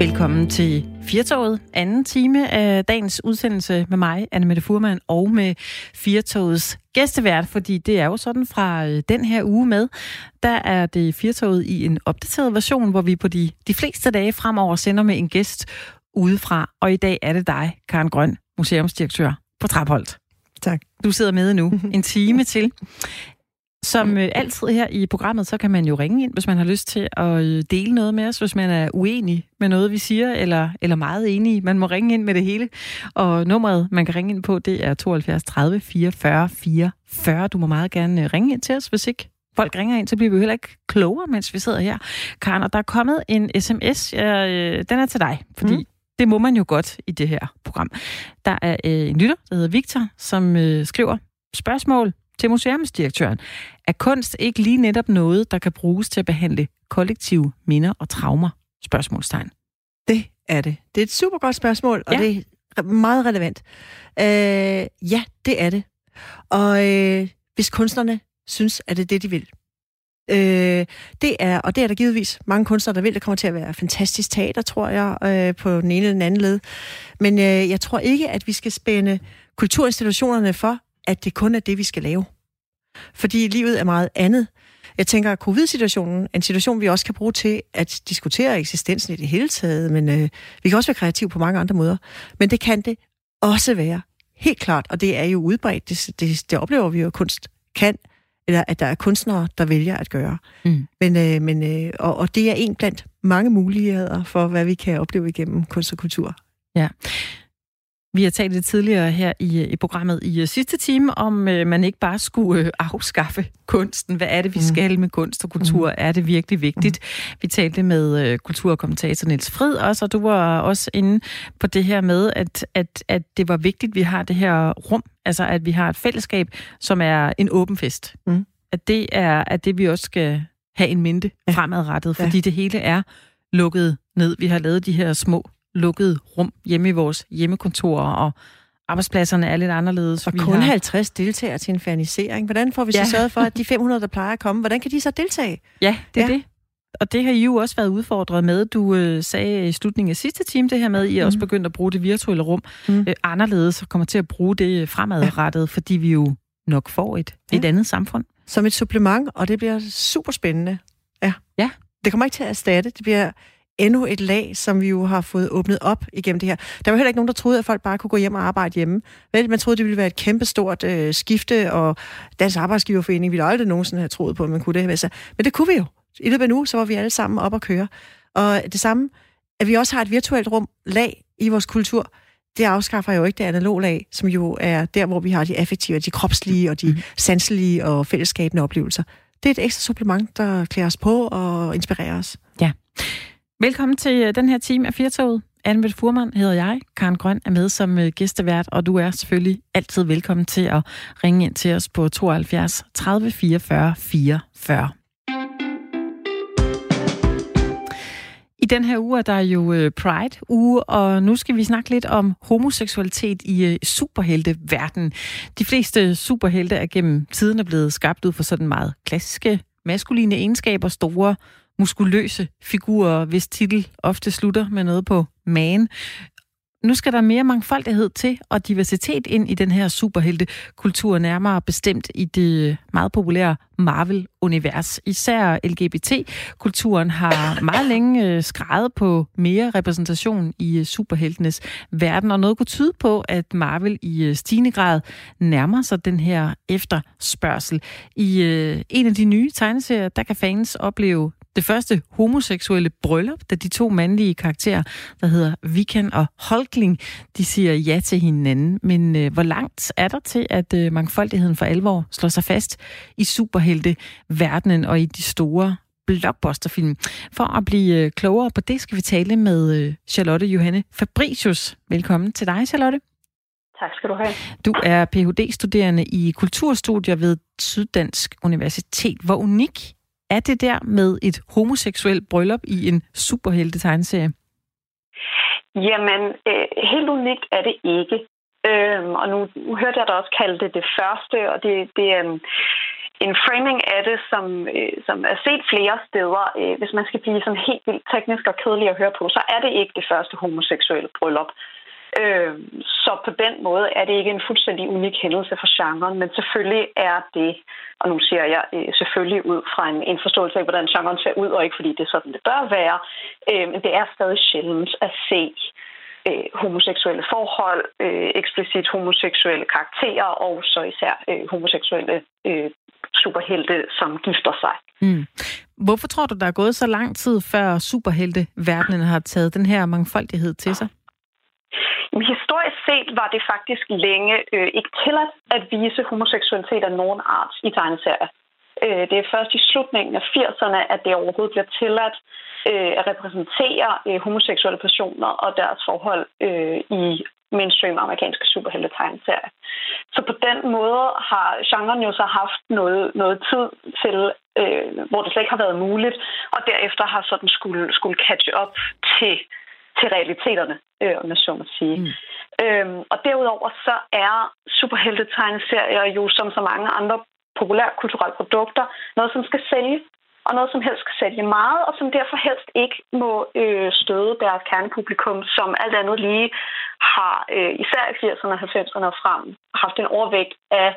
Velkommen til Firtoget, anden time af dagens udsendelse med mig, Anne Mette Furman, og med Firtogets gæstevært, fordi det er jo sådan fra øh, den her uge med, der er det Firtoget i en opdateret version, hvor vi på de, de fleste dage fremover sender med en gæst udefra, og i dag er det dig, Karen Grøn, museumsdirektør på Trapholdt. Tak. Du sidder med nu en time til. Som øh, altid her i programmet, så kan man jo ringe ind, hvis man har lyst til at øh, dele noget med os, hvis man er uenig med noget, vi siger, eller, eller meget enig. Man må ringe ind med det hele. Og nummeret, man kan ringe ind på, det er 72 30 44 44. Du må meget gerne øh, ringe ind til os, hvis ikke folk ringer ind, så bliver vi jo heller ikke klogere, mens vi sidder her. Karen, og der er kommet en sms, ja, øh, den er til dig, fordi mm. det må man jo godt i det her program. Der er øh, en lytter, der hedder Victor, som øh, skriver spørgsmål til museumsdirektøren. Er kunst ikke lige netop noget, der kan bruges til at behandle kollektive minder og traumer? Spørgsmålstegn. Det er det. Det er et super godt spørgsmål, og ja. det er meget relevant. Øh, ja, det er det. Og øh, hvis kunstnerne synes, at det er det, de vil. Øh, det er, og det er der givetvis mange kunstnere, der vil. Det kommer til at være fantastisk teater, tror jeg, øh, på den ene eller den anden led. Men øh, jeg tror ikke, at vi skal spænde kulturinstitutionerne for, at det kun er det, vi skal lave. Fordi livet er meget andet. Jeg tænker, at covid-situationen er en situation, vi også kan bruge til at diskutere eksistensen i det hele taget, men øh, vi kan også være kreative på mange andre måder. Men det kan det også være. Helt klart, og det er jo udbredt. Det, det, det oplever vi jo, at kunst kan, eller at der er kunstnere, der vælger at gøre. Mm. Men, øh, men, øh, og, og det er en blandt mange muligheder for, hvad vi kan opleve igennem kunst og kultur. Ja. Vi har talt lidt tidligere her i, i programmet i uh, sidste time, om uh, man ikke bare skulle uh, afskaffe kunsten. Hvad er det, vi mm. skal med kunst og kultur? Mm. Er det virkelig vigtigt? Mm. Vi talte med uh, kulturkommentator Niels Frid også, og du var også inde på det her med, at, at, at det var vigtigt, at vi har det her rum, altså at vi har et fællesskab, som er en åben fest. Mm. At det er at det, vi også skal have en mente ja. fremadrettet, fordi ja. det hele er lukket ned. Vi har lavet de her små lukkede rum hjemme i vores hjemmekontorer, og arbejdspladserne er lidt anderledes. Og kun har... 50 deltagere til en fanisering. Hvordan får vi ja. så sørget for, at de 500, der plejer at komme, hvordan kan de så deltage? Ja, det er ja. det. Og det har I jo også været udfordret med. Du øh, sagde i slutningen af sidste time det her med, at I mm. også begyndt at bruge det virtuelle rum mm. øh, anderledes og kommer til at bruge det fremadrettet, ja. fordi vi jo nok får et, ja. et andet samfund. Som et supplement, og det bliver super spændende. Ja. ja. Det kommer ikke til at erstatte. Det bliver endnu et lag, som vi jo har fået åbnet op igennem det her. Der var heller ikke nogen, der troede, at folk bare kunne gå hjem og arbejde hjemme. Vel, man troede, det ville være et kæmpestort øh, skifte, og Dansk Arbejdsgiverforening ville aldrig nogensinde have troet på, at man kunne det. Altså, men det kunne vi jo. I løbet af nu, så var vi alle sammen op og køre. Og det samme, at vi også har et virtuelt rum, lag i vores kultur, det afskaffer jo ikke det analoge lag, som jo er der, hvor vi har de affektive, de kropslige og de mm. sanselige og fællesskabende oplevelser. Det er et ekstra supplement, der klæder os på og inspirerer os. Ja. Velkommen til øh, den her time af Firtoget. Anne Furman hedder jeg. Karen Grøn er med som øh, gæstevært, og du er selvfølgelig altid velkommen til at ringe ind til os på 72 30 44 44. I den her uge er der jo øh, Pride-uge, og nu skal vi snakke lidt om homoseksualitet i superhelteverdenen. De fleste superhelte er gennem tiden blevet skabt ud for sådan meget klassiske maskuline egenskaber, store muskuløse figurer, hvis titel ofte slutter med noget på magen. Nu skal der mere mangfoldighed til og diversitet ind i den her superheltekultur, nærmere bestemt i det meget populære Marvel-univers. Især LGBT-kulturen har meget længe øh, skrevet på mere repræsentation i øh, superheltenes verden, og noget kunne tyde på, at Marvel i øh, stigende grad nærmer sig den her efterspørgsel. I en af de nye tegneserier, der kan fans opleve det første homoseksuelle bryllup, da de to mandlige karakterer, der hedder Vikan og Holkling, de siger ja til hinanden. Men øh, hvor langt er der til, at øh, mangfoldigheden for alvor slår sig fast i superhelte-verdenen og i de store blockbusterfilm. For at blive øh, klogere på det, skal vi tale med øh, Charlotte Johanne Fabricius. Velkommen til dig, Charlotte. Tak skal du have. Du er Ph.D.-studerende i kulturstudier ved Syddansk Universitet. Hvor unik er det der med et homoseksuelt bryllup i en superhelte-tegneserie? Jamen, øh, helt unikt er det ikke. Øhm, og nu hørte jeg dig også kalde det det første, og det, det, øhm, en framing af det, som, øh, som er set flere steder. Øh, hvis man skal blive sådan helt vildt teknisk og kedelig at høre på, så er det ikke det første homoseksuelle bryllup. Øh, så på den måde er det ikke en fuldstændig unik hændelse for genren, men selvfølgelig er det, og nu siger jeg øh, selvfølgelig ud fra en, en forståelse af, hvordan genren ser ud, og ikke fordi det er sådan, det bør være, øh, men det er stadig sjældent at se øh, homoseksuelle forhold, øh, eksplicit homoseksuelle karakterer, og så især øh, homoseksuelle øh, superhelte, som gifter sig. Mm. Hvorfor tror du, der er gået så lang tid, før superhelteverdenen har taget den her mangfoldighed til sig? Jamen, historisk set var det faktisk længe øh, ikke tilladt at vise homoseksualitet af nogen art i tegneserier. Øh, det er først i slutningen af 80'erne, at det overhovedet bliver tilladt øh, at repræsentere øh, homoseksuelle personer og deres forhold øh, i mainstream amerikanske superhelte-tegneserier. Så på den måde har genren jo så haft noget, noget tid til, øh, hvor det slet ikke har været muligt, og derefter har sådan skulle, skulle catch up til til realiteterne, øh, om jeg så må sige. Mm. Øhm, og derudover så er superheltetegneserier jo som så mange andre populærkulturelle produkter noget, som skal sælge, og noget, som helst skal sælge meget, og som derfor helst ikke må øh, støde deres kernepublikum, som alt andet lige har, øh, især i 80'erne og 90'erne og frem, haft en overvægt af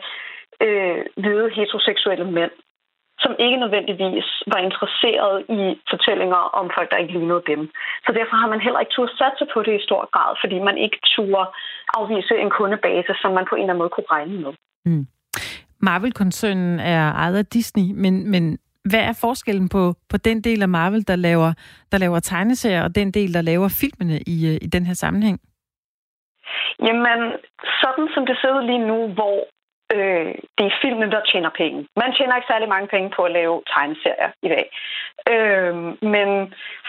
øh, hvide heteroseksuelle mænd som ikke nødvendigvis var interesseret i fortællinger om folk, der ikke lignede dem. Så derfor har man heller ikke turde satse på det i stor grad, fordi man ikke turde afvise en kundebase, som man på en eller anden måde kunne regne med. Mm. Marvel-koncernen er ejet af Disney, men, men hvad er forskellen på, på den del af Marvel, der laver, der laver tegneserier, og den del, der laver filmene i, i den her sammenhæng? Jamen, sådan som det ser ud lige nu, hvor øh, det er filmen, der tjener penge. Man tjener ikke særlig mange penge på at lave tegneserier i dag. Øh, men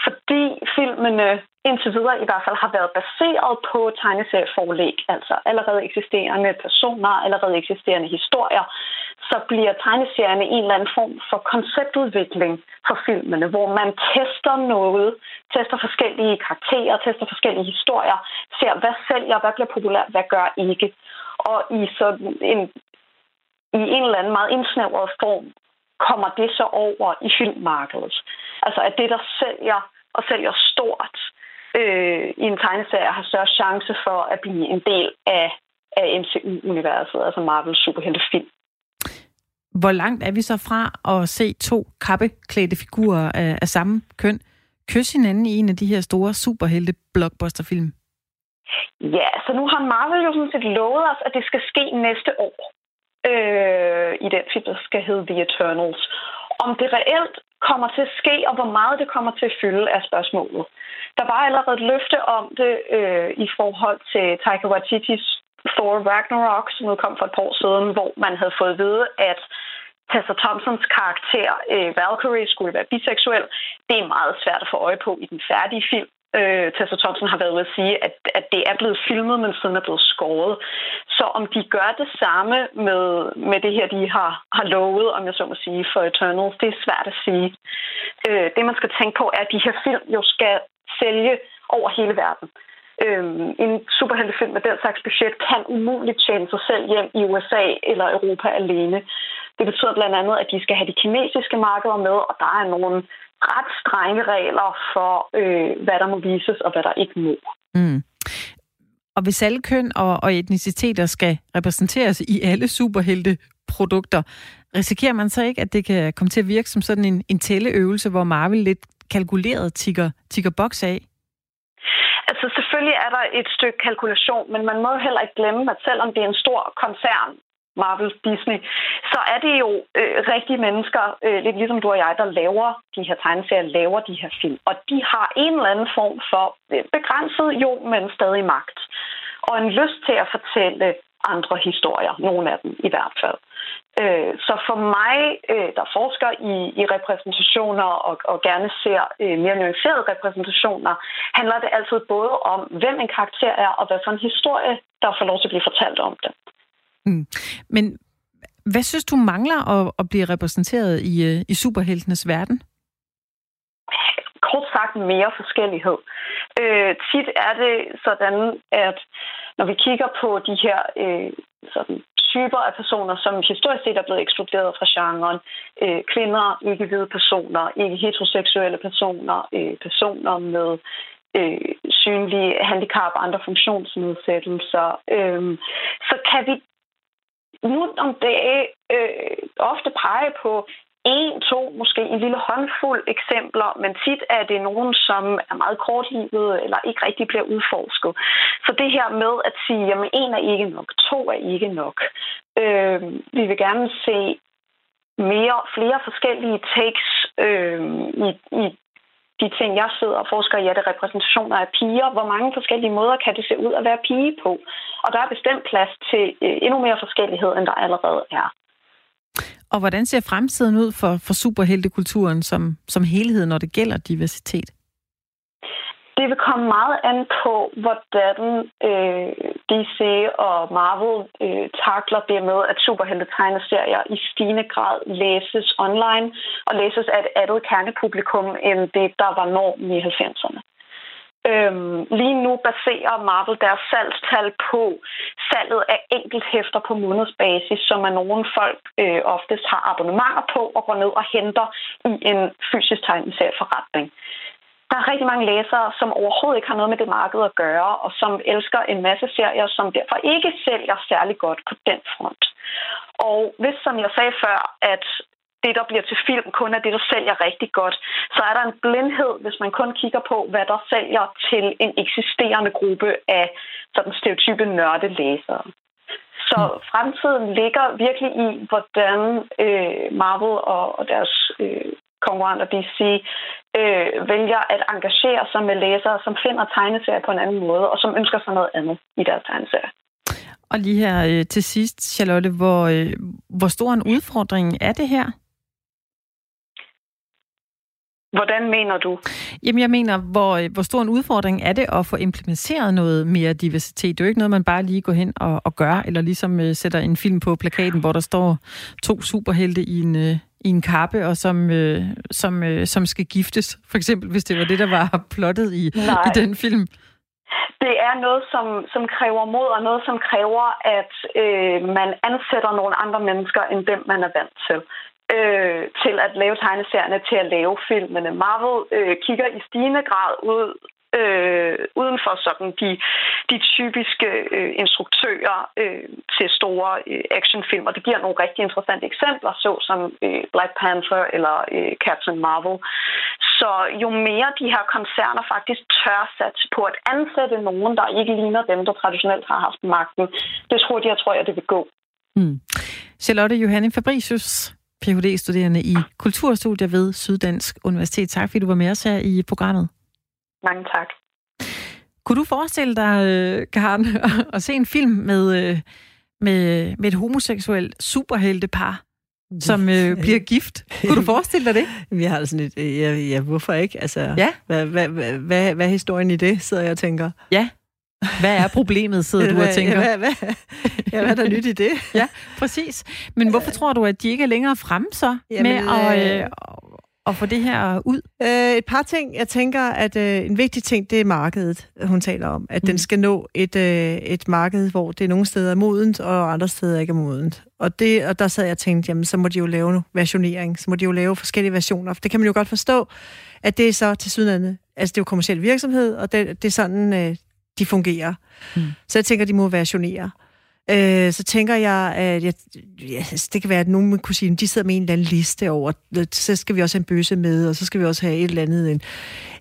fordi filmene indtil videre i hvert fald har været baseret på tegneserieforlæg, altså allerede eksisterende personer, allerede eksisterende historier, så bliver tegneserierne en eller anden form for konceptudvikling for filmene, hvor man tester noget, tester forskellige karakterer, tester forskellige historier, ser, hvad sælger, hvad bliver populært, hvad gør ikke. Og i sådan en, i en eller anden meget indsnævret form kommer det så over i filmmarkedet. Altså at det, der sælger og sælger stort øh, i en tegneserie, har større chance for at blive en del af, af MCU-universet, altså Marvels superheltefilm. Hvor langt er vi så fra at se to kappeklædte figurer af, af samme køn kysse hinanden i en af de her store superhelte blockbusterfilm? Ja, så nu har Marvel jo sådan set lovet os, at det skal ske næste år øh, i den film, der skal hedde The Eternals. Om det reelt kommer til at ske, og hvor meget det kommer til at fylde, er spørgsmålet. Der var allerede et løfte om det øh, i forhold til Taika Waititis Thor Ragnarok, som udkom for et par år siden, hvor man havde fået at vide, at Tessa Thompsons karakter øh, Valkyrie skulle være biseksuel. Det er meget svært at få øje på i den færdige film. Øh, Tessa Thompson har været ude at sige, at, at det er blevet filmet, men siden er blevet skåret. Så om de gør det samme med, med det her, de har, har lovet, om jeg så må sige, for Eternals, det er svært at sige. Øh, det, man skal tænke på, er, at de her film jo skal sælge over hele verden. Øhm, en superheltefilm med den slags budget kan umuligt tjene sig selv hjem i USA eller Europa alene. Det betyder blandt andet, at de skal have de kinesiske markeder med, og der er nogle ret strenge regler for, øh, hvad der må vises og hvad der ikke må. Mm. Og hvis alle køn og, og etniciteter skal repræsenteres i alle superhelte-produkter, risikerer man så ikke, at det kan komme til at virke som sådan en, en tælleøvelse, hvor Marvel lidt kalkuleret tigger, tigger boks af? Altså selvfølgelig er der et stykke kalkulation, men man må heller ikke glemme, at selvom det er en stor koncern, Marvel, Disney, så er det jo øh, rigtige mennesker, øh, lidt ligesom du og jeg, der laver de her tegneserier, laver de her film. Og de har en eller anden form for øh, begrænset jo, men stadig magt. Og en lyst til at fortælle andre historier, nogle af dem i hvert fald. Øh, så for mig, øh, der forsker i, i repræsentationer og, og gerne ser øh, mere nuancerede repræsentationer, handler det altid både om, hvem en karakter er, og hvad for en historie, der får lov til at blive fortalt om det. Mm. Men hvad synes du mangler at, at blive repræsenteret i, øh, i superheltenes verden? Kort sagt mere forskellighed. Øh, tit er det sådan, at når vi kigger på de her øh, sådan typer af personer, som historisk set er blevet ekskluderet fra genren. Øh, kvinder, ikke-hvide personer, ikke-heteroseksuelle personer, øh, personer med øh, synlige handicap og andre funktionsnedsættelser. Øh, så kan vi nu om dage øh, ofte pege på en, to, måske en lille håndfuld eksempler, men tit er det nogen, som er meget kortlivet eller ikke rigtig bliver udforsket. Så det her med at sige, jamen en er ikke nok, to er ikke nok. Øh, vi vil gerne se mere, flere forskellige takes øh, i, i de ting, jeg sidder og forsker i, er det repræsentationer af piger. Hvor mange forskellige måder kan det se ud at være pige på? Og der er bestemt plads til øh, endnu mere forskellighed, end der allerede er. Og hvordan ser fremtiden ud for, for superheltekulturen som, som helhed, når det gælder diversitet? Det vil komme meget an på, hvordan øh, DC og Marvel øh, takler det med, at superhelte-tegneserier i stigende grad læses online og læses af et andet kernepublikum end det, der var normen i 90'erne. Øhm, lige nu baserer Marvel deres salgstal på salget af enkelthæfter på månedsbasis, som er nogen folk øh, oftest har abonnementer på og går ned og henter i en fysisk tegneserieforretning. Der er rigtig mange læsere, som overhovedet ikke har noget med det marked at gøre, og som elsker en masse serier, som derfor ikke sælger særlig godt på den front. Og hvis, som jeg sagde før, at det, der bliver til film, kun er det, der sælger rigtig godt, så er der en blindhed, hvis man kun kigger på, hvad der sælger til en eksisterende gruppe af sådan stereotype nørdelæsere. Så mm. fremtiden ligger virkelig i, hvordan øh, Marvel og, og deres øh, konkurrenter DC øh, vælger at engagere sig med læsere, som finder tegneserier på en anden måde, og som ønsker sig noget andet i deres tegneserier. Og lige her øh, til sidst, Charlotte, hvor, øh, hvor stor en udfordring er det her? Hvordan mener du? Jamen, jeg mener, hvor, hvor stor en udfordring er det at få implementeret noget mere diversitet? Det er jo ikke noget, man bare lige går hen og, og gør, eller ligesom uh, sætter en film på plakaten, hvor der står to superhelte i en, uh, i en kappe, og som, uh, som, uh, som skal giftes, for eksempel, hvis det var det, der var plottet i, i den film. Det er noget, som, som kræver mod, og noget, som kræver, at øh, man ansætter nogle andre mennesker, end dem, man er vant til øh, til at lave tegneserierne, til at lave filmene. Marvel øh, kigger i stigende grad ud øh, uden for sådan de, de typiske øh, instruktører øh, til store øh, actionfilm, og det giver nogle rigtig interessante eksempler, såsom øh, Black Panther eller øh, Captain Marvel. Så jo mere de her koncerner faktisk tør satse på at ansætte nogen, der ikke ligner dem, der traditionelt har haft magten, det tror jeg tror jeg, det vil gå. Mm. Charlotte Johanne Fabricius, Ph.D.-studerende i kulturstudier ved Syddansk Universitet. Tak fordi du var med os her i programmet. Mange tak. Kunne du forestille dig, øh, Karen, at se en film med, øh, med, med et homoseksuelt superheltepar, som øh, bliver gift. Kunne du forestille dig det? Vi har altså lidt, ja, ja, hvorfor ikke? Altså, ja. hvad, hvad, hvad, hvad, hvad er historien i det, sidder jeg og tænker. Ja, hvad er problemet, sidder du og tænker? Ja, hvad, hvad, ja, hvad er der nyt i det? ja, præcis. Men hvorfor tror du, at de ikke er længere frem så Jamen, med at, øh, at få det her ud? Øh, et par ting. Jeg tænker, at øh, en vigtig ting, det er markedet, hun taler om. At mm. den skal nå et, øh, et marked, hvor det nogle steder er modent, og andre steder ikke er modent. Og, det, og der sad jeg og tænkte, jamen så må de jo lave en versionering, så må de jo lave forskellige versioner. For det kan man jo godt forstå, at det er så til sydlandet. Altså det er jo kommersiel virksomhed, og det, det er sådan, øh, de fungerer. Mm. Så jeg tænker, de må versionere. Øh, så tænker jeg, at jeg, ja, det kan være, at nogen kunne sige, at de sidder med en eller anden liste over, så skal vi også have en bøsse med, og så skal vi også have et eller andet, en,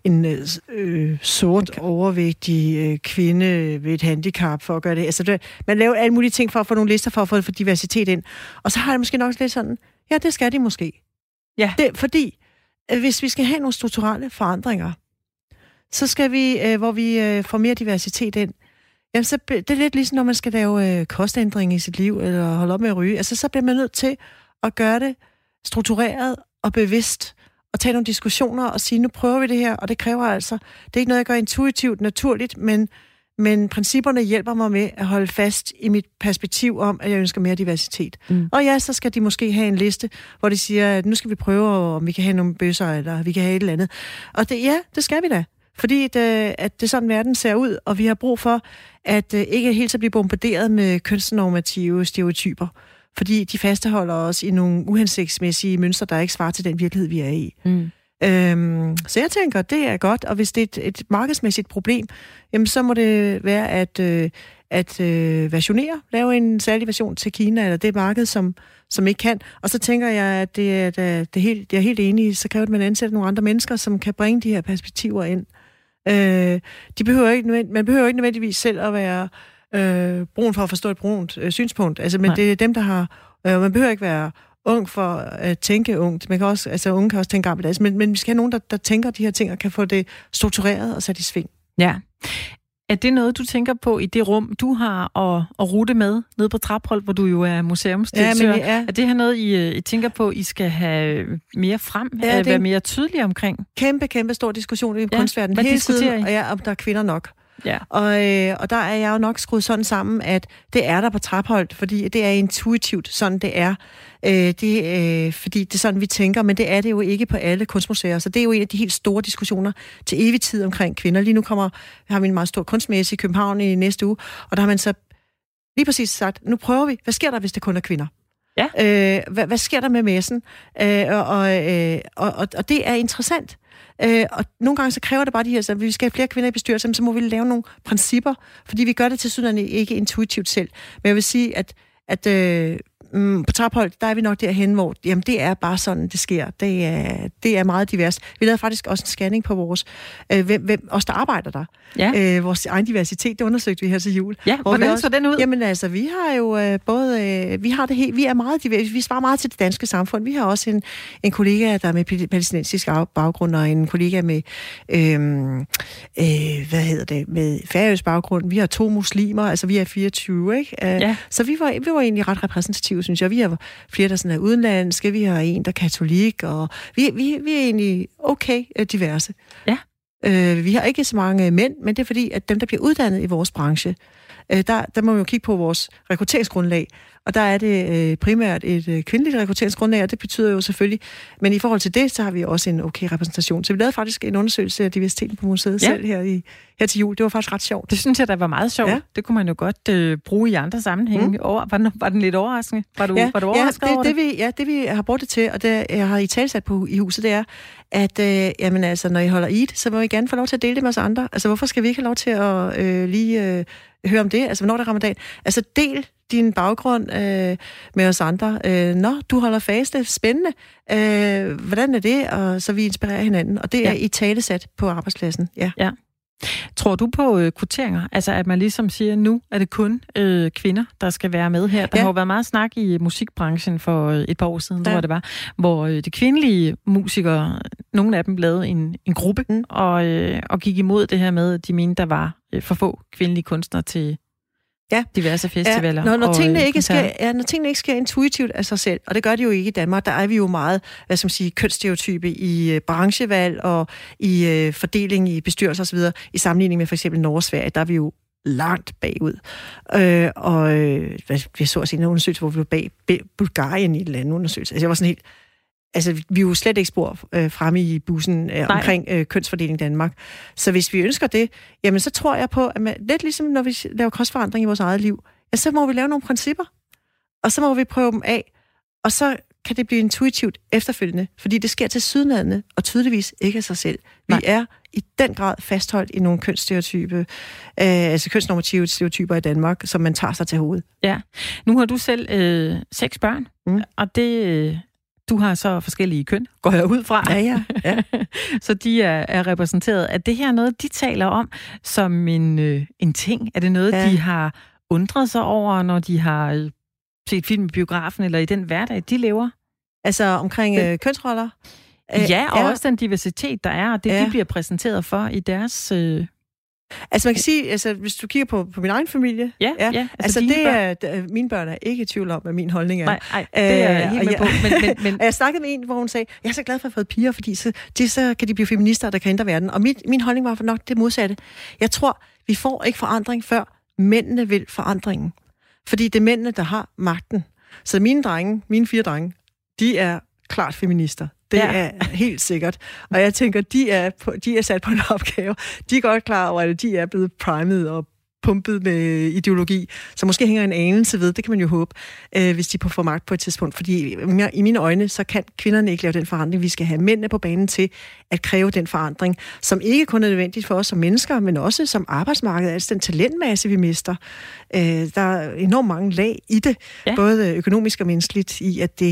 en øh, sort, okay. overvægtig øh, kvinde ved et handicap for at gøre det. Altså, det, man laver alle mulige ting for at få nogle lister for at få, for diversitet ind. Og så har jeg måske nok lidt sådan, ja, det skal de måske. Ja. Det, fordi, hvis vi skal have nogle strukturelle forandringer, så skal vi, øh, hvor vi øh, får mere diversitet ind, jamen så, det er lidt ligesom, når man skal lave øh, kostændring i sit liv, eller holde op med at ryge. Altså, så bliver man nødt til at gøre det struktureret og bevidst, og tage nogle diskussioner og sige, nu prøver vi det her, og det kræver altså, det er ikke noget, jeg gør intuitivt, naturligt, men, men principperne hjælper mig med at holde fast i mit perspektiv om, at jeg ønsker mere diversitet. Mm. Og ja, så skal de måske have en liste, hvor de siger, at nu skal vi prøve, om vi kan have nogle bøsser, eller vi kan have et eller andet. Og det, ja, det skal vi da. Fordi det, at det er sådan, verden ser ud, og vi har brug for, at øh, ikke helt så blive bombarderet med kønsnormative stereotyper. Fordi de fastholder os i nogle uhensigtsmæssige mønstre, der ikke svarer til den virkelighed, vi er i. Mm. Øhm, så jeg tænker, det er godt, og hvis det er et, et markedsmæssigt problem, jamen så må det være at, øh, at øh, versionere, lave en særlig version til Kina, eller det marked, som, som ikke kan. Og så tænker jeg, at det er, det er helt, jeg er helt enig, så kræver det, at man ansætter nogle andre mennesker, som kan bringe de her perspektiver ind. Øh, de behøver ikke, man behøver ikke nødvendigvis selv at være øh, brun for at forstå et brunt øh, synspunkt, altså, men Nej. det er dem, der har... Øh, man behøver ikke være ung for at tænke ungt. Man kan også, altså unge kan også tænke gammeldags, men, men vi skal have nogen, der, der tænker de her ting og kan få det struktureret og sat i sving. Ja. Er det noget, du tænker på i det rum, du har at, at rute med nede på Traphold, hvor du jo er museumsdirektør? Ja, men ja. Er det her noget, I, I tænker på, I skal have mere frem, ja, være mere tydelige omkring? Kæmpe, kæmpe stor diskussion i ja. kunstverdenen hele tiden, og ja, om der er kvinder nok. Ja. Og, øh, og der er jeg jo nok skruet sådan sammen, at det er der på Trapholdt, fordi det er intuitivt, sådan det er. Øh, det, øh, fordi det er sådan, vi tænker, men det er det jo ikke på alle kunstmuseer. Så det er jo en af de helt store diskussioner til evig tid omkring kvinder. Lige nu kommer, har vi en meget stor kunstmesse i København i næste uge, og der har man så lige præcis sagt, nu prøver vi, hvad sker der, hvis det kun er kvinder? Ja. Øh, hvad, hvad sker der med messen? Øh, og, øh, og, og, og det er interessant. Øh, og nogle gange så kræver det bare de her, at vi skal have flere kvinder i bestyrelsen, så må vi lave nogle principper, fordi vi gør det til sådan ikke intuitivt selv. Men jeg vil sige, at, at øh, mm, på Traphold, der er vi nok derhen, hvor jamen, det er bare sådan, det sker. Det er, det er meget divers. Vi lavede faktisk også en scanning på vores, øh, hvem, hvem, os der arbejder der. Ja. Øh, vores egen diversitet, det undersøgte vi her til jul. Ja, hvordan også, så den ud? Jamen altså, vi har jo øh, både, øh, vi har det helt, vi er meget divers, vi svarer meget til det danske samfund. Vi har også en, en kollega, der er med palæstinensisk baggrund, og en kollega med, øh, øh, hvad hedder det, med færøsk baggrund. Vi har to muslimer, altså vi er 24, ikke? Øh, ja. Så vi var, vi var egentlig ret repræsentative synes jeg. Vi har flere, der sådan er udenlandske, vi har en, der er katolik, og vi, vi, vi er egentlig okay øh, diverse. Ja. Øh, vi har ikke så mange mænd, men det er fordi, at dem, der bliver uddannet i vores branche, øh, der, der må vi jo kigge på vores rekrutteringsgrundlag. Og der er det øh, primært et øh, kvindeligt rekrutteringsgrundlag, og det betyder jo selvfølgelig, men i forhold til det, så har vi også en okay repræsentation. Så vi lavede faktisk en undersøgelse af diversiteten på museet ja. selv her, i, her til jul. Det var faktisk ret sjovt. Det synes jeg, der var meget sjovt. Ja. Det kunne man jo godt øh, bruge i andre sammenhænge. Mm. Over, var, den, var den lidt overraskende? Var du, ja, var du overrasket ja, det, over det? det? Vi, ja, det vi har brugt det til, og det jeg har i talsat på i huset, det er, at øh, jamen, altså, når I holder Eid, så må I gerne få lov til at dele det med os andre. Altså, hvorfor skal vi ikke have lov til at øh, lige øh, høre om det? Altså, hvornår der er ramadan? Altså, del din baggrund øh, med os andre. Øh, Nå, du holder faste, spændende. Øh, hvordan er det? Og så vi inspirerer hinanden. Og det ja. er i talesat på arbejdspladsen. Ja. ja. Tror du på øh, kvoteringer? Altså at man ligesom siger, nu er det kun øh, kvinder, der skal være med her. Der ja. har jo været meget snak i musikbranchen for øh, et par år siden, ja. hvor det var, hvor øh, de kvindelige musikere, nogle af dem lavede en, en gruppe, mm. og, øh, og gik imod det her med, at de mente, der var øh, for få kvindelige kunstnere til, ja. diverse festivaler. Ja, når, når, tingene øh, ikke sker, ja, når tingene ikke sker intuitivt af sig selv, og det gør det jo ikke i Danmark, der er vi jo meget, hvad skal man sige, kønsstereotype i uh, branchevalg og i uh, fordeling i bestyrelser osv., i sammenligning med for eksempel Norge og Sverige, der er vi jo langt bagud. Øh, og øh, vi så også en undersøgelse, hvor vi var bag Bulgarien i et eller andet undersøgelse. Altså, jeg var sådan helt, altså, vi er jo slet ikke spor øh, fremme i bussen øh, omkring øh, kønsfordeling i Danmark. Så hvis vi ønsker det, jamen så tror jeg på, at man, lidt ligesom når vi laver kostforandring i vores eget liv, ja, så må vi lave nogle principper, og så må vi prøve dem af, og så kan det blive intuitivt efterfølgende, fordi det sker til sydlandene, og tydeligvis ikke af sig selv. Vi Nej. er i den grad fastholdt i nogle kønsstereotype, øh, altså kønsnormative stereotyper i Danmark, som man tager sig til hovedet. Ja. Nu har du selv øh, seks børn, mm. og det, øh, du har så forskellige køn, går jeg ud fra. Ja, ja. ja. så de er, er repræsenteret. Er det her noget, de taler om som en, øh, en ting? Er det noget, ja. de har undret sig over, når de har øh, set film i biografen, eller i den hverdag, de lever? Altså omkring øh, kønsroller? Ja, og ja. også den diversitet, der er, og det, ja. de bliver præsenteret for i deres øh, Altså man kan sige, altså, hvis du kigger på, på min egen familie, ja, ja, ja altså, altså det er, er, mine børn er ikke i tvivl om, hvad min holdning er. Nej, nej det er jeg helt med på. Men, men, men... jeg snakkede med en, hvor hun sagde, jeg er så glad for at have fået piger, fordi så, de, så kan de blive feminister, der kan ændre verden. Og min, min holdning var for nok det modsatte. Jeg tror, vi får ikke forandring, før mændene vil forandringen. Fordi det er mændene, der har magten. Så mine drenge, mine fire drenge, de er klart feminister Det ja. er helt sikkert. Og jeg tænker, de er, på, de er sat på en opgave. De er godt klar over, at de er blevet primet og pumpet med ideologi, så måske hænger en anelse ved, det kan man jo håbe, øh, hvis de får magt på et tidspunkt. Fordi i mine øjne, så kan kvinderne ikke lave den forandring. Vi skal have mændene på banen til at kræve den forandring, som ikke kun er nødvendigt for os som mennesker, men også som arbejdsmarked, altså den talentmasse, vi mister. Øh, der er enormt mange lag i det, ja. både økonomisk og menneskeligt, i at det,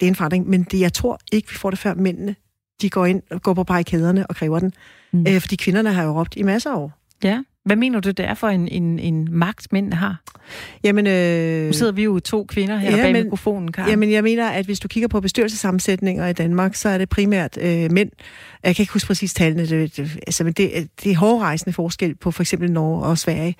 det er en forandring. Men det, jeg tror ikke, vi får det før mændene de går ind og går på barrikaderne og kræver den. Mm. Øh, fordi kvinderne har jo råbt i masser af år. Ja. Hvad mener du, det er for en, en, en magt, mænd har? Jamen, øh... Nu sidder vi jo to kvinder her ja, bag men, mikrofonen, Karen. Jamen, jeg mener, at hvis du kigger på bestyrelsesammensætninger i Danmark, så er det primært øh, mænd. Jeg kan ikke huske præcis tallene. Det, det, altså, men det, det er hårdrejsende forskel på for eksempel Norge og Sverige.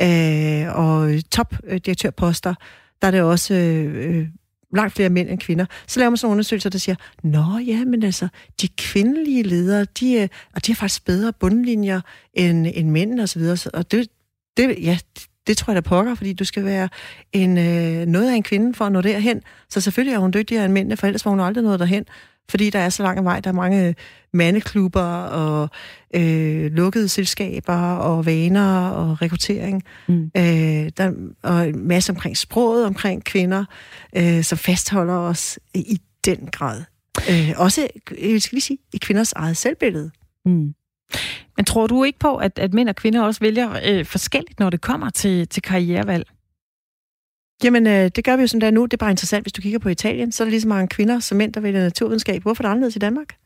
Øh, og topdirektørposter, der er det også øh, langt flere mænd end kvinder. Så laver man sådan nogle undersøgelser, der siger, nå ja, men altså, de kvindelige ledere, de, øh, og de har faktisk bedre bundlinjer end, end mænd og så videre. Og det, det, ja, det tror jeg da pokker, fordi du skal være en, øh, noget af en kvinde for at nå derhen. Så selvfølgelig er hun dygtigere end mændene, for ellers var hun aldrig nået derhen fordi der er så lang vej. Der er mange mandeklubber og øh, lukkede selskaber og vaner og rekruttering. Mm. Øh, der og en masse omkring sproget, omkring kvinder, øh, som fastholder os i den grad. Øh, også, jeg skal lige sige, i kvinders eget selvbillede. Mm. Men tror du ikke på, at, at mænd og kvinder også vælger øh, forskelligt, når det kommer til, til karrierevalg? Jamen, øh, det gør vi jo som det er nu. Det er bare interessant, hvis du kigger på Italien, så er der lige så mange kvinder som mænd, der vælger naturvidenskab. Hvorfor er det anderledes i Danmark?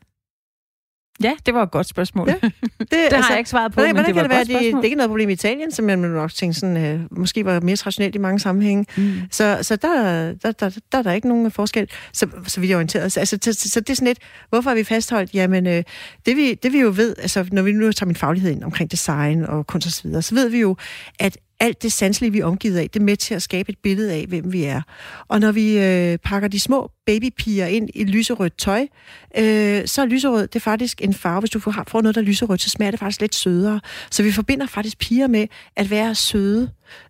Ja, det var et godt spørgsmål. Ja, det, det altså, har jeg ikke svaret på, hvordan, men det var det spørgsmål. Det, det er ikke noget problem i Italien, som man nok tænke sådan, øh, måske var mere traditionelt i mange sammenhænge. Mm. Så, så der, der, der, der er der ikke nogen forskel, så, så vi er orienteret. Altså, så, så, så det er sådan lidt, hvorfor er vi fastholdt? Jamen, øh, det, vi, det vi jo ved, altså når vi nu tager min faglighed ind omkring design og kunst og så så ved vi jo, at alt det sanselige, vi er omgivet af, det er med til at skabe et billede af, hvem vi er. Og når vi øh, pakker de små babypiger ind i lyserødt tøj, øh, så er lyserød det er faktisk en farve. Hvis du får, får noget, der er lyserødt, så smager det faktisk lidt sødere. Så vi forbinder faktisk piger med at være søde.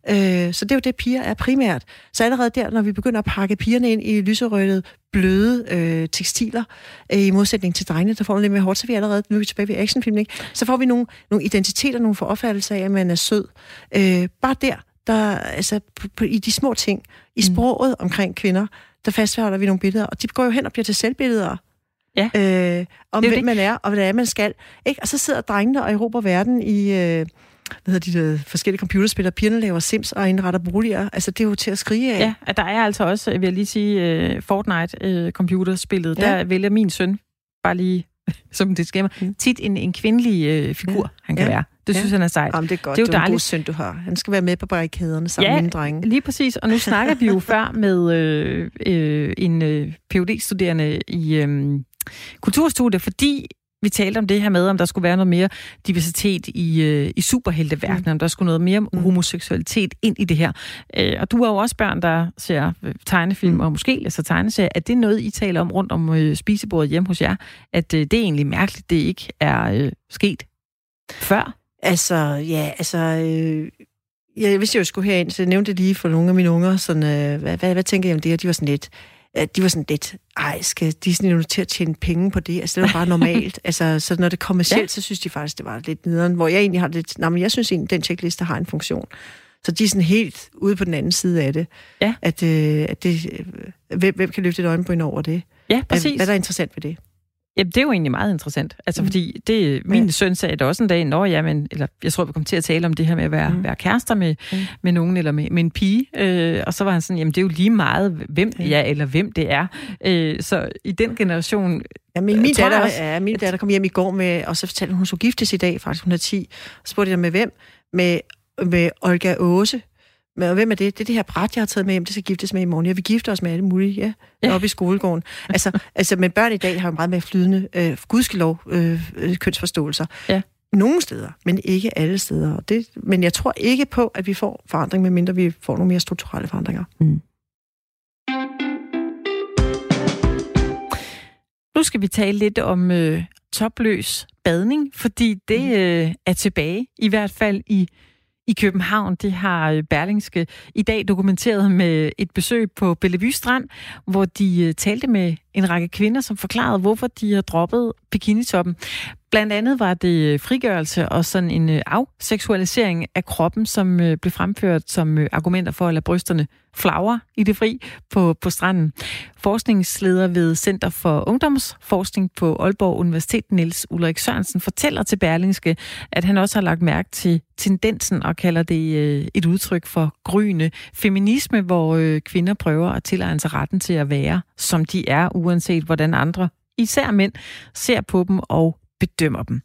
Øh, så det er jo det, piger er primært. Så allerede der, når vi begynder at pakke pigerne ind i lyserødt, bløde øh, tekstiler, øh, i modsætning til drengene, der får man lidt mere hårdt, så vi allerede, nu er vi tilbage ved actionfilm, ikke? så får vi nogle, nogle identiteter, nogle foropfattelser af, at man er sød. Øh, bare der, der altså, på, på, i de små ting, i mm. sproget omkring kvinder, der fastholder vi nogle billeder, og de går jo hen og bliver til selvbilleder. Ja. Øh, om hvem det. man er, og hvad det er, man skal. Ikke? Og så sidder drengene og erobrer verden i... Øh, hvad hedder de der forskellige computerspil, pigerne laver Sims og indretter boliger. Altså, det er jo til at skrige af. Ja, at der er altså også, vil jeg lige sige, uh, Fortnite-computerspillet. Uh, ja. Der vælger min søn, bare lige som det skæmmer, mm. tit en, en kvindelig uh, figur, ja. han kan ja. være. Det ja. synes han er sejt. Jamen, det er godt. Det er jo det er en god søn, du har. Han skal være med på barrikaderne sammen ja, med drenge. lige præcis. Og nu snakker vi jo før med øh, øh, en øh, phd studerende i øh, kulturstudie, fordi vi talte om det her med, om der skulle være noget mere diversitet i, øh, i superhelteverdenen, mm. om der skulle noget mere mm. homoseksualitet ind i det her. Øh, og du har jo også børn, der ser øh, tegnefilm mm. og måske læser tegneserier. Er det noget, I taler om rundt om øh, spisebordet hjemme hos jer? At øh, det er egentlig mærkeligt, det ikke er øh, sket før? Altså, ja, altså... Øh jeg vidste jo, jeg skulle herind, så jeg nævnte lige for nogle af mine unger, sådan, øh, hvad, hvad, hvad tænker jeg om det? Og de var sådan lidt, de var sådan lidt, ej, skal Disney nu til at tjene penge på det? Altså, det var bare normalt. altså, så når det kommer selv, ja. så synes de faktisk, det var lidt nederen. Hvor jeg egentlig har lidt, nej, men jeg synes egentlig, den checkliste har en funktion. Så de er sådan helt ude på den anden side af det. Ja. At, øh, at det, øh, hvem, hvem kan løfte et øjenbryn over det? Ja, præcis. Hvad, hvad er der interessant ved det? Jamen, det er jo egentlig meget interessant. Altså, mm. fordi det, min ja. søn sagde det også en dag, når ja, men, eller jeg tror, vi kommer til at tale om det her med at være, mm. være kærester med, mm. med nogen, eller med, med en pige. Øh, og så var han sådan, jamen, det er jo lige meget, hvem ja. jeg eller hvem det er. Øh, så i den generation... Ja, min, min, datter, også, ja, min datter kom hjem i går med, og så fortalte hun, hun skulle giftes i dag, faktisk, hun er 10. Og spurgte jeg med hvem? Med, med Olga Åse, men hvem er det? Det er det her bræt, jeg har taget med hjem, det skal giftes med i morgen. Ja, vi gifter os med alle mulige, ja, ja. oppe i skolegården. altså, altså, men børn i dag har jo meget mere flydende, øh, gudskelov, øh, øh, kønsforståelser. Ja. Nogle steder, men ikke alle steder. Det, men jeg tror ikke på, at vi får forandring, medmindre vi får nogle mere strukturelle forandringer. Mm. Nu skal vi tale lidt om øh, topløs badning, fordi det mm. øh, er tilbage, i hvert fald i i København. Det har øh, Berlingske i dag dokumenteret med et besøg på Bellevue Strand, hvor de øh, talte med en række kvinder, som forklarede, hvorfor de har droppet bikinitoppen. Blandt andet var det øh, frigørelse og sådan en øh, afseksualisering af kroppen, som øh, blev fremført som argumenter for at lade brysterne flagre i det fri på, på stranden. Forskningsleder ved Center for Ungdomsforskning på Aalborg Universitet, Niels Ulrik Sørensen, fortæller til Berlingske, at han også har lagt mærke til tendensen og kalder det et udtryk for gryende feminisme, hvor kvinder prøver at tilegne sig retten til at være, som de er, uanset hvordan andre især mænd, ser på dem og bedømmer dem.